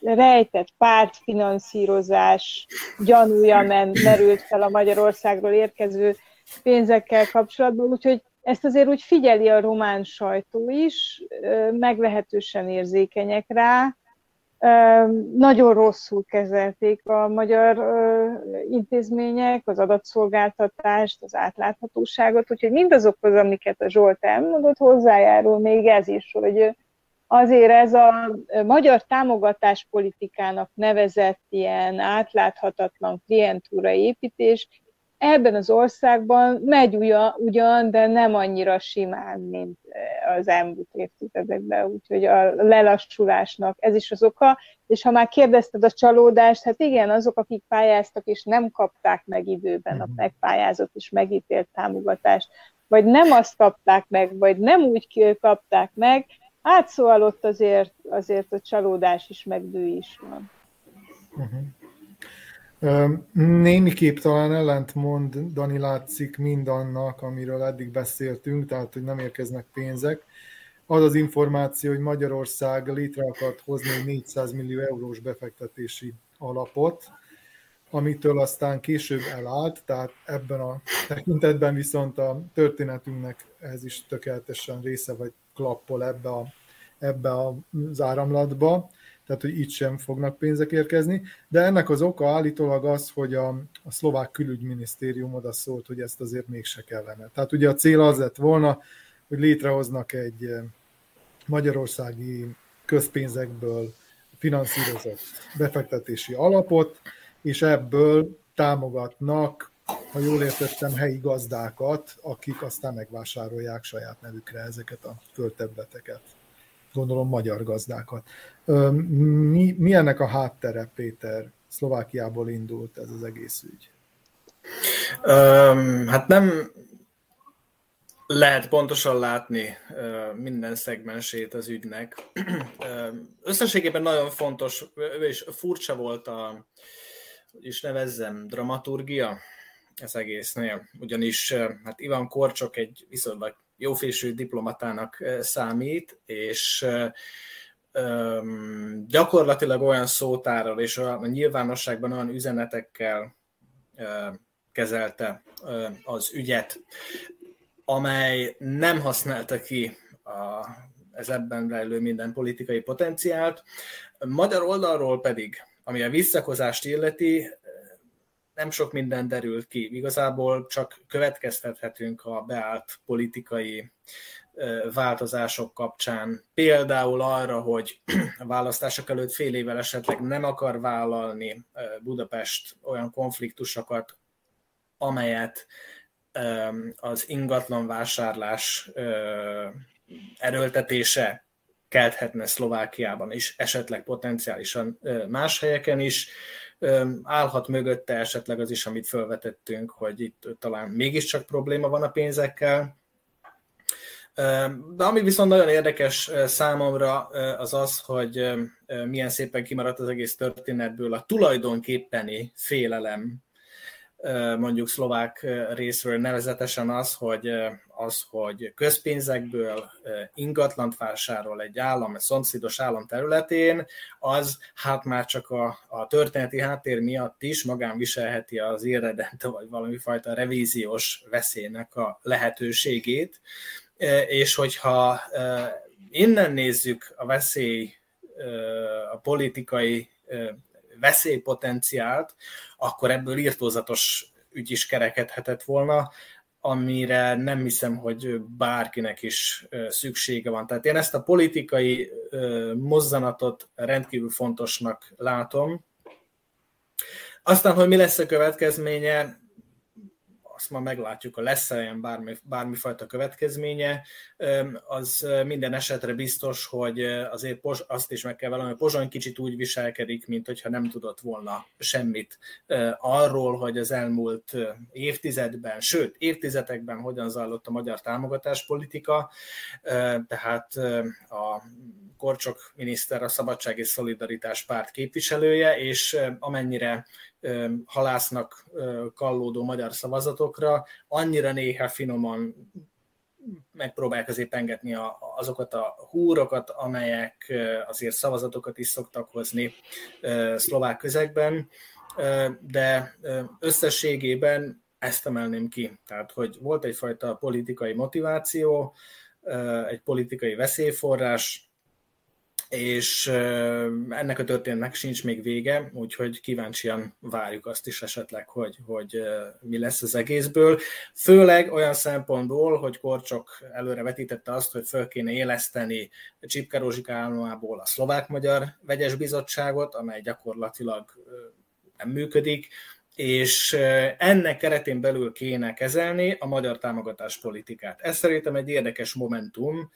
rejtett pártfinanszírozás gyanúja merült fel a Magyarországról érkező pénzekkel kapcsolatban, úgyhogy ezt azért úgy figyeli a román sajtó is, meglehetősen érzékenyek rá, nagyon rosszul kezelték a magyar intézmények, az adatszolgáltatást, az átláthatóságot, úgyhogy mindazokhoz, amiket a Zsolt elmondott, hozzájárul még ez is, hogy azért ez a magyar támogatáspolitikának nevezett ilyen átláthatatlan klientúra építés ebben az országban megy ugyan, de nem annyira simán, mint eh, az elmúlt évtizedekben, úgyhogy a lelassulásnak ez is az oka. És ha már kérdezted a csalódást, hát igen, azok, akik pályáztak és nem kapták meg időben a mhm. megpályázott és megítélt támogatást, vagy nem azt kapták meg, vagy nem úgy kapták meg, hát szóval ott azért, azért a csalódás is, meg bő is van. Uh-huh. Némiképp talán ellentmond, Dani látszik mindannak, amiről eddig beszéltünk, tehát hogy nem érkeznek pénzek. Az az információ, hogy Magyarország létre akart hozni egy 400 millió eurós befektetési alapot, amitől aztán később elállt, tehát ebben a tekintetben viszont a történetünknek ez is tökéletesen része vagy klappol ebbe, a, ebbe az áramlatba tehát hogy itt sem fognak pénzek érkezni, de ennek az oka állítólag az, hogy a, a szlovák külügyminisztérium oda szólt, hogy ezt azért mégse kellene. Tehát ugye a cél az lett volna, hogy létrehoznak egy eh, magyarországi közpénzekből finanszírozott befektetési alapot, és ebből támogatnak, ha jól értettem, helyi gazdákat, akik aztán megvásárolják saját nevükre ezeket a földterületeket gondolom magyar gazdákat. Mi, mi ennek a háttere, Péter? Szlovákiából indult ez az egész ügy. Um, hát nem lehet pontosan látni minden szegmensét az ügynek. Összességében nagyon fontos, és furcsa volt a, is nevezzem, dramaturgia ez egésznél, ugyanis hát Ivan Korcsok egy viszonylag jófésű diplomatának számít, és gyakorlatilag olyan szótárral és a nyilvánosságban olyan üzenetekkel kezelte az ügyet, amely nem használta ki a, ez ebben rejlő minden politikai potenciált. Magyar oldalról pedig, ami a visszakozást illeti, nem sok minden derült ki. Igazából csak következtethetünk a beállt politikai változások kapcsán. Például arra, hogy a választások előtt fél évvel esetleg nem akar vállalni Budapest olyan konfliktusokat, amelyet az ingatlan vásárlás erőltetése kelthetne Szlovákiában is, esetleg potenciálisan más helyeken is. Állhat mögötte esetleg az is, amit felvetettünk, hogy itt talán mégiscsak probléma van a pénzekkel. De ami viszont nagyon érdekes számomra az az, hogy milyen szépen kimaradt az egész történetből a tulajdonképpeni félelem, mondjuk szlovák részről nevezetesen az, hogy, az, hogy közpénzekből ingatlant vásárol egy állam, egy szomszédos állam területén, az hát már csak a, a történeti háttér miatt is magán viselheti az irredente vagy valami fajta revíziós veszélynek a lehetőségét, és hogyha innen nézzük a veszély, a politikai veszélypotenciált, akkor ebből írtózatos ügy is kerekedhetett volna, amire nem hiszem, hogy bárkinek is szüksége van. Tehát én ezt a politikai mozzanatot rendkívül fontosnak látom. Aztán, hogy mi lesz a következménye, azt már meglátjuk, a lesz ilyen bármi, bármifajta következménye, az minden esetre biztos, hogy azért azt is meg kell valami, hogy Pozsony kicsit úgy viselkedik, mint hogyha nem tudott volna semmit arról, hogy az elmúlt évtizedben, sőt, évtizedekben hogyan zajlott a magyar támogatáspolitika, tehát a Korcsok miniszter a Szabadság és Szolidaritás párt képviselője, és amennyire halásznak kallódó magyar szavazatokra, annyira néha finoman megpróbálják azért pengetni azokat a húrokat, amelyek azért szavazatokat is szoktak hozni szlovák közegben, de összességében ezt emelném ki. Tehát, hogy volt egyfajta politikai motiváció, egy politikai veszélyforrás, és ennek a történetnek sincs még vége, úgyhogy kíváncsian várjuk azt is esetleg, hogy, hogy mi lesz az egészből. Főleg olyan szempontból, hogy Korcsok előre vetítette azt, hogy föl kéne éleszteni Csipke Rózsika állomából a szlovák-magyar vegyes bizottságot, amely gyakorlatilag nem működik, és ennek keretén belül kéne kezelni a magyar támogatás politikát. Ez szerintem egy érdekes momentum,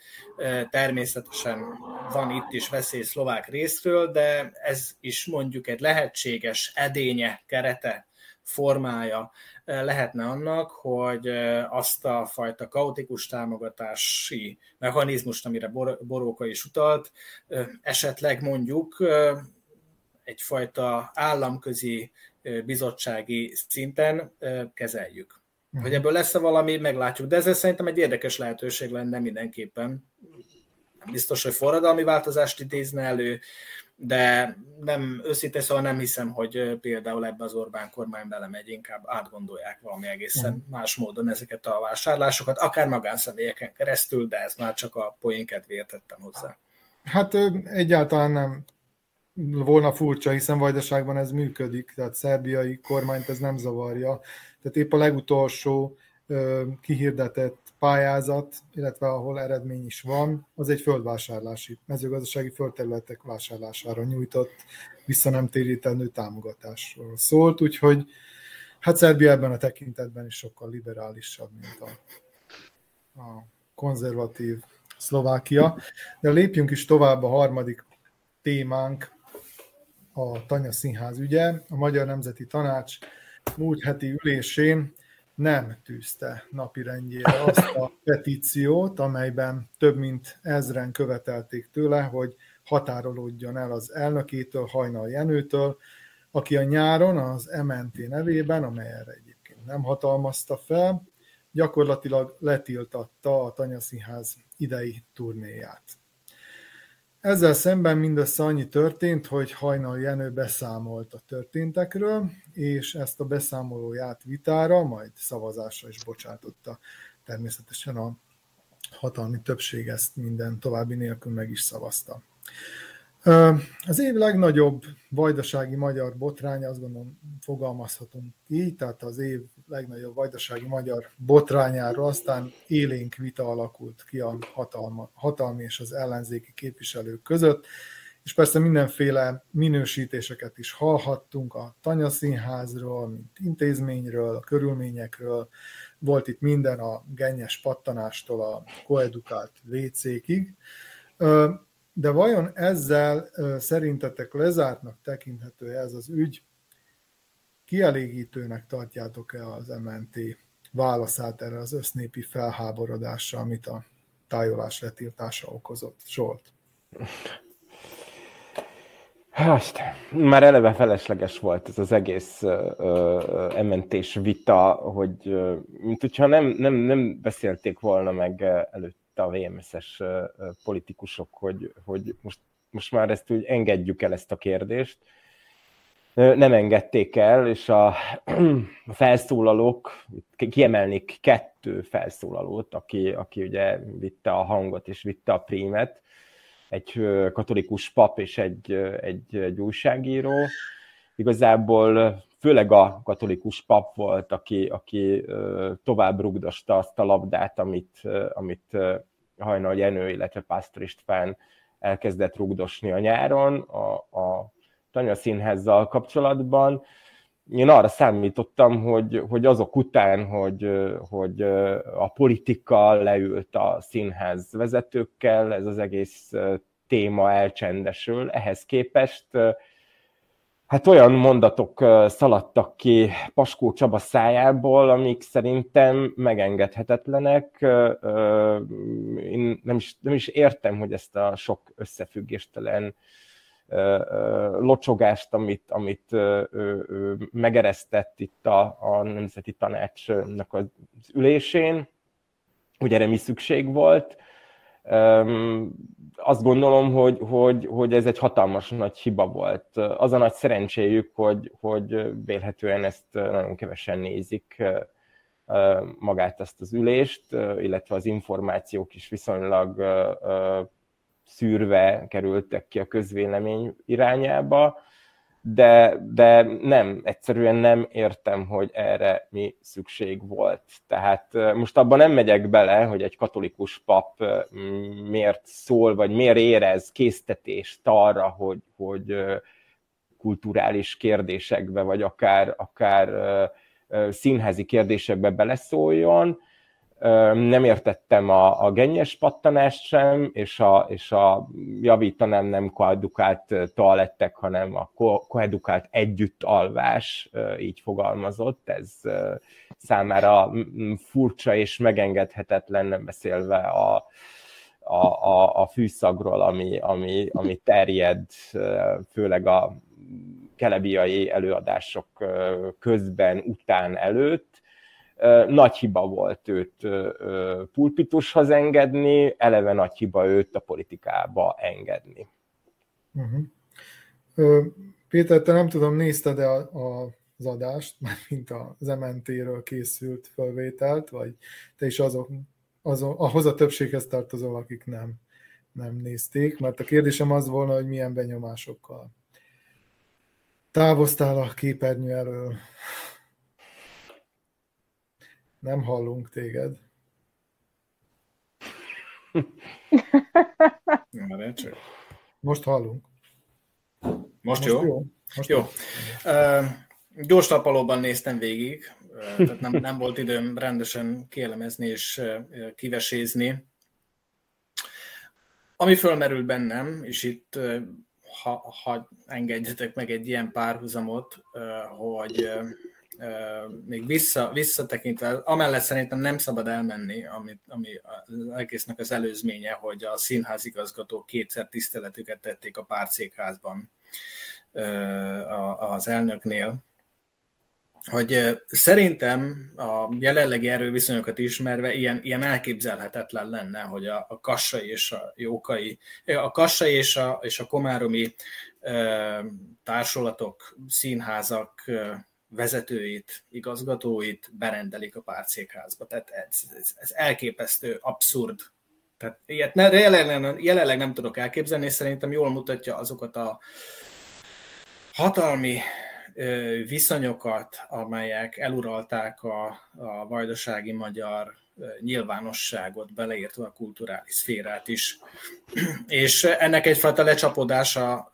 természetesen van itt is veszély szlovák részről, de ez is mondjuk egy lehetséges edénye, kerete, formája lehetne annak, hogy azt a fajta kaotikus támogatási mechanizmust, amire Boróka is utalt, esetleg mondjuk egyfajta államközi bizottsági szinten kezeljük. Mhm. Hogy ebből lesz-e valami, meglátjuk. De ez szerintem egy érdekes lehetőség lenne mindenképpen. Biztos, hogy forradalmi változást idézne elő, de nem, őszintén szóval nem hiszem, hogy például ebbe az Orbán kormány belemegy, inkább átgondolják valami egészen uh más módon ezeket a vásárlásokat, akár magánszemélyeken keresztül, de ez már csak a poén kedvéért tettem hozzá. Hát egyáltalán nem volna furcsa, hiszen Vajdaságban ez működik, tehát szerbiai kormányt ez nem zavarja. Tehát épp a legutolsó kihirdetett pályázat, illetve ahol eredmény is van, az egy földvásárlási, mezőgazdasági földterületek vásárlására nyújtott vissza nem térítendő támogatásról szólt, úgyhogy hát Szerbia ebben a tekintetben is sokkal liberálisabb, mint a, a konzervatív Szlovákia. De lépjünk is tovább a harmadik témánk, a Tanya Színház ügye. A Magyar Nemzeti Tanács múlt heti ülésén nem tűzte napirendjére azt a petíciót, amelyben több mint ezren követelték tőle, hogy határolódjon el az elnökétől, Hajnal Jenőtől, aki a nyáron az MNT nevében, amely erre egyébként nem hatalmazta fel, gyakorlatilag letiltatta a Tanya Színház idei turnéját. Ezzel szemben mindössze annyi történt, hogy Hajnal Jenő beszámolt a történtekről, és ezt a beszámolóját vitára, majd szavazásra is bocsátotta. Természetesen a hatalmi többség ezt minden további nélkül meg is szavazta. Az év legnagyobb vajdasági magyar botránya, azt gondolom fogalmazhatunk így, tehát az év legnagyobb vajdasági magyar botrányáról aztán élénk vita alakult ki a hatalma, hatalmi és az ellenzéki képviselők között, és persze mindenféle minősítéseket is hallhattunk a Tanya Színházról, mint intézményről, a körülményekről, volt itt minden a gennyes pattanástól a koedukált WC-kig. De vajon ezzel szerintetek lezártnak tekinthető ez az ügy? Kielégítőnek tartjátok-e az MNT válaszát erre az össznépi felháborodásra, amit a tájolás letiltása okozott? Zsolt. Hát, már eleve felesleges volt ez az egész ementés vita, hogy mint hogyha nem, nem, nem beszélték volna meg előtte a VMS-es politikusok, hogy, hogy most, most már ezt úgy engedjük el ezt a kérdést. Nem engedték el, és a, a felszólalók, kiemelnék kettő felszólalót, aki, aki ugye vitte a hangot és vitte a prímet, egy katolikus pap és egy, egy, egy újságíró. Igazából főleg a katolikus pap volt, aki, aki tovább rugdosta azt a labdát, amit, amit Hajnal Jenő, illetve Pásztor István elkezdett rugdosni a nyáron a, a Tanya Színházzal kapcsolatban. Én arra számítottam, hogy, hogy azok után, hogy, hogy a politika leült a színház vezetőkkel, ez az egész téma elcsendesül. Ehhez képest hát olyan mondatok szaladtak ki Paskó Csaba szájából, amik szerintem megengedhetetlenek. Én nem is, nem is értem, hogy ezt a sok összefüggéstelen locsogást, amit, amit megeresztett itt a, a Nemzeti Tanácsnak az ülésén, hogy erre mi szükség volt. Azt gondolom, hogy, hogy, hogy ez egy hatalmas nagy hiba volt. Az a nagy szerencséjük, hogy, hogy vélhetően ezt nagyon kevesen nézik magát ezt az ülést, illetve az információk is viszonylag szűrve kerültek ki a közvélemény irányába, de, de nem, egyszerűen nem értem, hogy erre mi szükség volt. Tehát most abban nem megyek bele, hogy egy katolikus pap miért szól, vagy miért érez késztetést arra, hogy, hogy kulturális kérdésekbe, vagy akár, akár színházi kérdésekbe beleszóljon, nem értettem a, a gennyes pattanást sem, és a, és a javítanám nem koedukált toalettek, hanem a koedukált együtt alvás, így fogalmazott. Ez számára furcsa és megengedhetetlen, nem beszélve a, a, a, a fűszagról, ami, ami, ami terjed, főleg a kelebiai előadások közben, után, előtt nagy hiba volt őt pulpitushoz engedni, eleve nagy hiba őt a politikába engedni. Uh-huh. Péter, te nem tudom, nézted-e a, a, az adást, mint az MNT-ről készült felvételt, vagy te is azok, azok, ahhoz a többséghez tartozol, akik nem, nem nézték, mert a kérdésem az volna, hogy milyen benyomásokkal távoztál a képernyő elől. Nem hallunk téged. Most hallunk. Most, Most jó? jó? Most jó. Uh, gyors napalóban néztem végig, uh, tehát nem, nem volt időm rendesen kielemezni és uh, kivesézni. Ami fölmerült bennem, és itt ha, ha engedjetek meg egy ilyen párhuzamot, hogy még vissza, visszatekintve, amellett szerintem nem szabad elmenni, amit, ami az egésznek az előzménye, hogy a színházigazgatók kétszer tiszteletüket tették a párcékházban az elnöknél, hogy szerintem a jelenlegi erőviszonyokat ismerve ilyen, ilyen elképzelhetetlen lenne, hogy a, a kassai és a jókai, a kassai és a, és a komáromi társulatok, színházak vezetőit, igazgatóit berendelik a párcékházba. Tehát ez, ez, ez elképesztő, abszurd Tehát ilyet ne, jelenleg, jelenleg nem tudok elképzelni, és szerintem jól mutatja azokat a hatalmi viszonyokat, amelyek eluralták a, a vajdasági magyar nyilvánosságot, beleértve a kulturális szférát is. És ennek egyfajta lecsapodása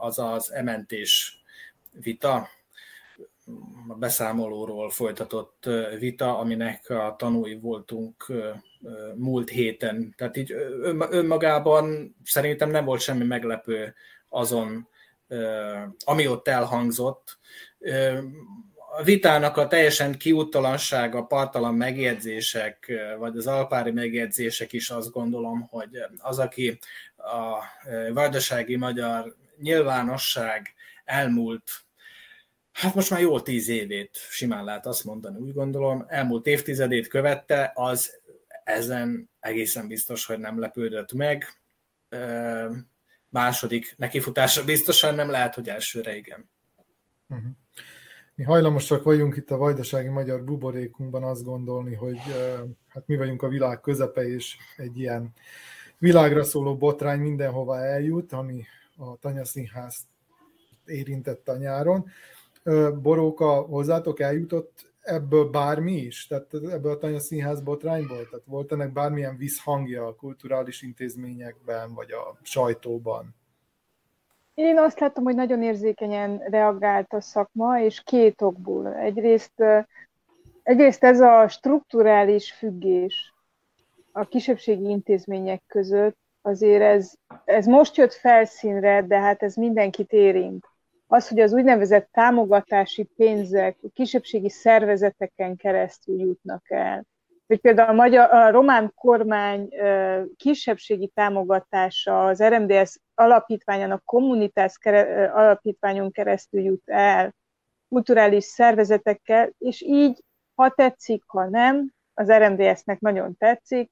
az az ementés vita, a beszámolóról folytatott vita, aminek a tanúi voltunk múlt héten. Tehát így önmagában szerintem nem volt semmi meglepő azon, ami ott elhangzott. A vitának a teljesen kiúttalansága, partalan megjegyzések, vagy az alpári megjegyzések is azt gondolom, hogy az, aki a vajdasági magyar nyilvánosság elmúlt hát most már jó tíz évét simán lehet azt mondani, úgy gondolom, elmúlt évtizedét követte, az ezen egészen biztos, hogy nem lepődött meg. Második nekifutása biztosan nem lehet, hogy elsőre igen. Uh-huh. Mi hajlamosak vagyunk itt a vajdasági magyar buborékunkban azt gondolni, hogy hát mi vagyunk a világ közepe, és egy ilyen világra szóló botrány mindenhova eljut, ami a Tanyaszínház érintette a nyáron. Boróka, hozzátok eljutott ebből bármi is? Tehát ebből a Tanya Színház botrányból? Tehát volt ennek bármilyen visszhangja a kulturális intézményekben, vagy a sajtóban? Én azt láttam, hogy nagyon érzékenyen reagált a szakma, és két okból. Egyrészt, egyrészt ez a strukturális függés a kisebbségi intézmények között, azért ez, ez most jött felszínre, de hát ez mindenkit érint az, hogy az úgynevezett támogatási pénzek kisebbségi szervezeteken keresztül jutnak el. Hogy például a, magyar, a román kormány kisebbségi támogatása az RMDS alapítványának kommunitás alapítványon keresztül jut el kulturális szervezetekkel, és így, ha tetszik, ha nem, az RMDS-nek nagyon tetszik,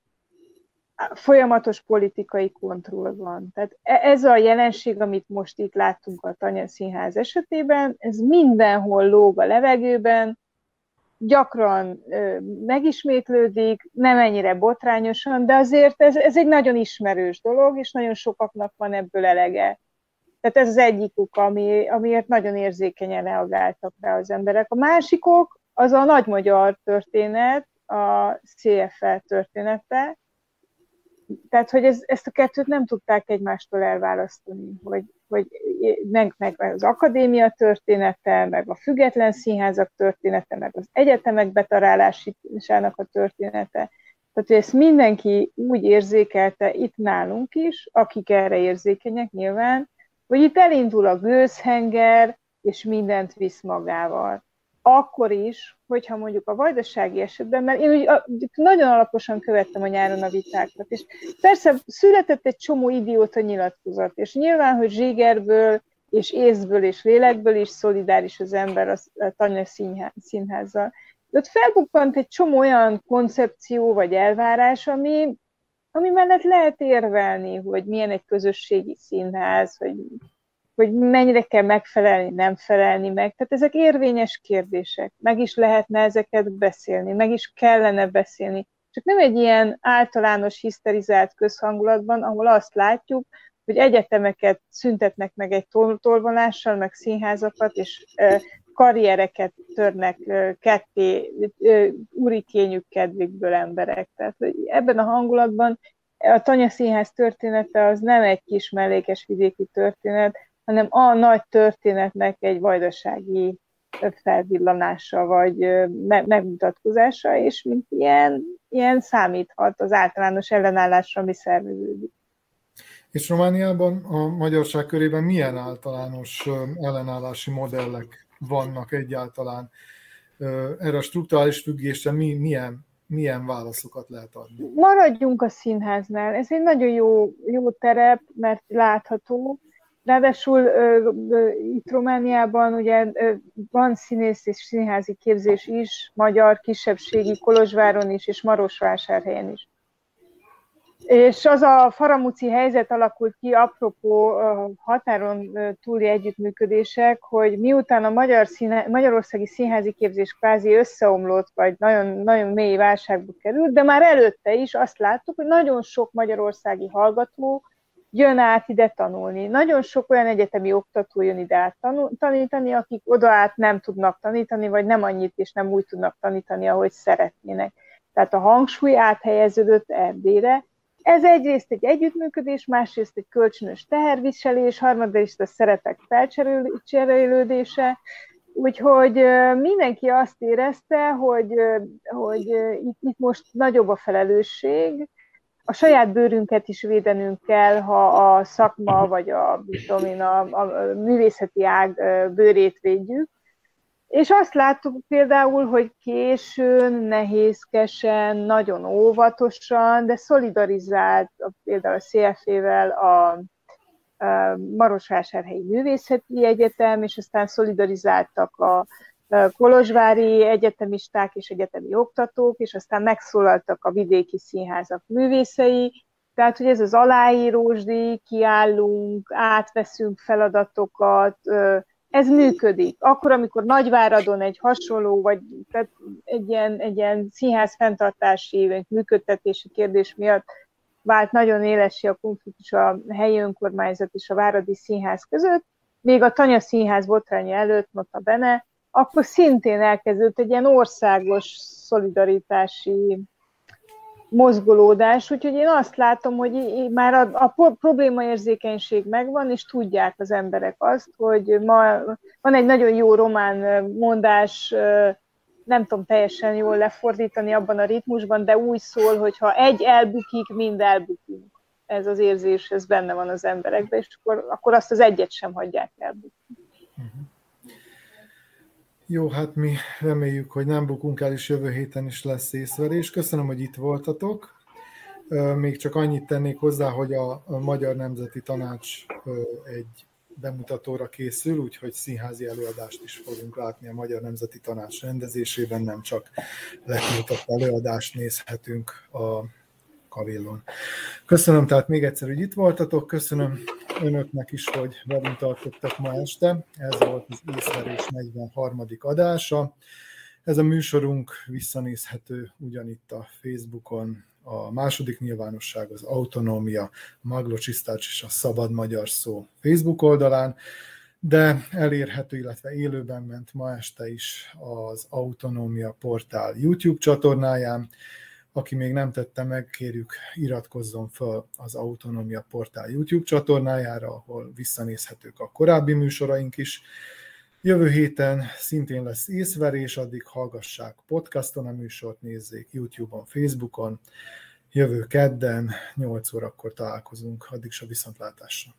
folyamatos politikai kontroll van. Tehát e- ez a jelenség, amit most itt láttunk a Tanya Színház esetében, ez mindenhol lóg a levegőben, gyakran ö, megismétlődik, nem ennyire botrányosan, de azért ez, ez egy nagyon ismerős dolog, és nagyon sokaknak van ebből elege. Tehát ez az egyik ok, ami, amiért nagyon érzékenyen reagáltak rá az emberek. A másikok az a nagy magyar történet, a CFL története, tehát, hogy ez, ezt a kettőt nem tudták egymástól elválasztani, hogy, hogy meg, meg az akadémia története, meg a független színházak története, meg az egyetemek betarálásának a története. Tehát, hogy ezt mindenki úgy érzékelte itt nálunk is, akik erre érzékenyek nyilván, hogy itt elindul a gőzhenger, és mindent visz magával akkor is, hogyha mondjuk a vajdasági esetben, mert én úgy nagyon alaposan követtem a nyáron a vitákat, és persze született egy csomó idióta nyilatkozat, és nyilván, hogy zsigerből, és észből, és lélekből is szolidáris az ember a Tanya színházzal. De ott felbukkant egy csomó olyan koncepció, vagy elvárás, ami, ami mellett lehet érvelni, hogy milyen egy közösségi színház, hogy hogy mennyire kell megfelelni, nem felelni meg. Tehát ezek érvényes kérdések. Meg is lehetne ezeket beszélni, meg is kellene beszélni. Csak nem egy ilyen általános hiszterizált közhangulatban, ahol azt látjuk, hogy egyetemeket szüntetnek meg egy tol- tolvonással, meg színházakat, és karriereket törnek ketté urikényük kedvékből emberek. Tehát hogy ebben a hangulatban a Tanya Színház története az nem egy kis mellékes vidéki történet, hanem a nagy történetnek egy vajdasági felvillanása, vagy megmutatkozása, és mint ilyen, ilyen számíthat az általános ellenállásra, ami szerveződik. És Romániában a magyarság körében milyen általános ellenállási modellek vannak egyáltalán? Erre a strukturális függésre mi, milyen, milyen válaszokat lehet adni? Maradjunk a színháznál. Ez egy nagyon jó, jó terep, mert látható, Ráadásul itt Romániában ugye van színész és színházi képzés is, magyar kisebbségi Kolozsváron is, és Marosvásárhelyen is. És az a faramuci helyzet alakult ki, apropó határon túli együttműködések, hogy miután a Magyar Színe, Magyarországi Színházi Képzés kvázi összeomlott, vagy nagyon, nagyon mély válságba került, de már előtte is azt láttuk, hogy nagyon sok magyarországi hallgató jön át ide tanulni. Nagyon sok olyan egyetemi oktató jön ide át tanítani, akik oda át nem tudnak tanítani, vagy nem annyit és nem úgy tudnak tanítani, ahogy szeretnének. Tehát a hangsúly áthelyeződött Erdélyre, ez egyrészt egy együttműködés, másrészt egy kölcsönös teherviselés, harmadrészt a szeretek felcserélődése, úgyhogy mindenki azt érezte, hogy, hogy itt, itt most nagyobb a felelősség, a saját bőrünket is védenünk kell, ha a szakma vagy a, tudom én, a, a művészeti ág bőrét védjük, és azt láttuk például, hogy későn, nehézkesen, nagyon óvatosan, de szolidarizált például a CFE-vel a, Marosvásárhelyi Művészeti Egyetem, és aztán szolidarizáltak a kolozsvári egyetemisták és egyetemi oktatók, és aztán megszólaltak a vidéki színházak művészei, tehát, hogy ez az aláírósdi, kiállunk, átveszünk feladatokat, ez működik. Akkor, amikor Nagyváradon egy hasonló, vagy tehát egy, ilyen, egy ilyen színház fenntartási, vagy működtetési kérdés miatt vált nagyon élesi a konfliktus a helyi önkormányzat és a Váradi Színház között, még a Tanya Színház botránya előtt, nota bene, akkor szintén elkezdődött egy ilyen országos szolidaritási mozgolódás, úgyhogy én azt látom, hogy már a, a problémaérzékenység megvan, és tudják az emberek azt, hogy ma van egy nagyon jó román mondás, nem tudom teljesen jól lefordítani abban a ritmusban, de úgy szól, hogy ha egy elbukik, mind elbukunk. Ez az érzés, ez benne van az emberekben, és akkor, akkor azt az egyet sem hagyják elbukni. Uh-huh. Jó, hát mi reméljük, hogy nem bukunk el, és jövő héten is lesz észverés. Köszönöm, hogy itt voltatok. Még csak annyit tennék hozzá, hogy a Magyar Nemzeti Tanács egy bemutatóra készül, úgyhogy színházi előadást is fogunk látni a Magyar Nemzeti Tanács rendezésében, nem csak letiltott előadást nézhetünk a kavillon. Köszönöm tehát még egyszer, hogy itt voltatok, köszönöm önöknek is, hogy velünk tartottak ma este. Ez volt az észverés 43. adása. Ez a műsorunk visszanézhető ugyanitt a Facebookon, a második nyilvánosság az Autonómia, Maglocsisztács és a Szabad Magyar Szó Facebook oldalán, de elérhető, illetve élőben ment ma este is az Autonómia portál YouTube csatornáján, aki még nem tette meg, kérjük iratkozzon fel az Autonomia Portál YouTube csatornájára, ahol visszanézhetők a korábbi műsoraink is. Jövő héten szintén lesz észverés, addig hallgassák podcaston a műsort, nézzék YouTube-on, Facebookon. Jövő kedden 8 órakor találkozunk, addig is a viszontlátásra.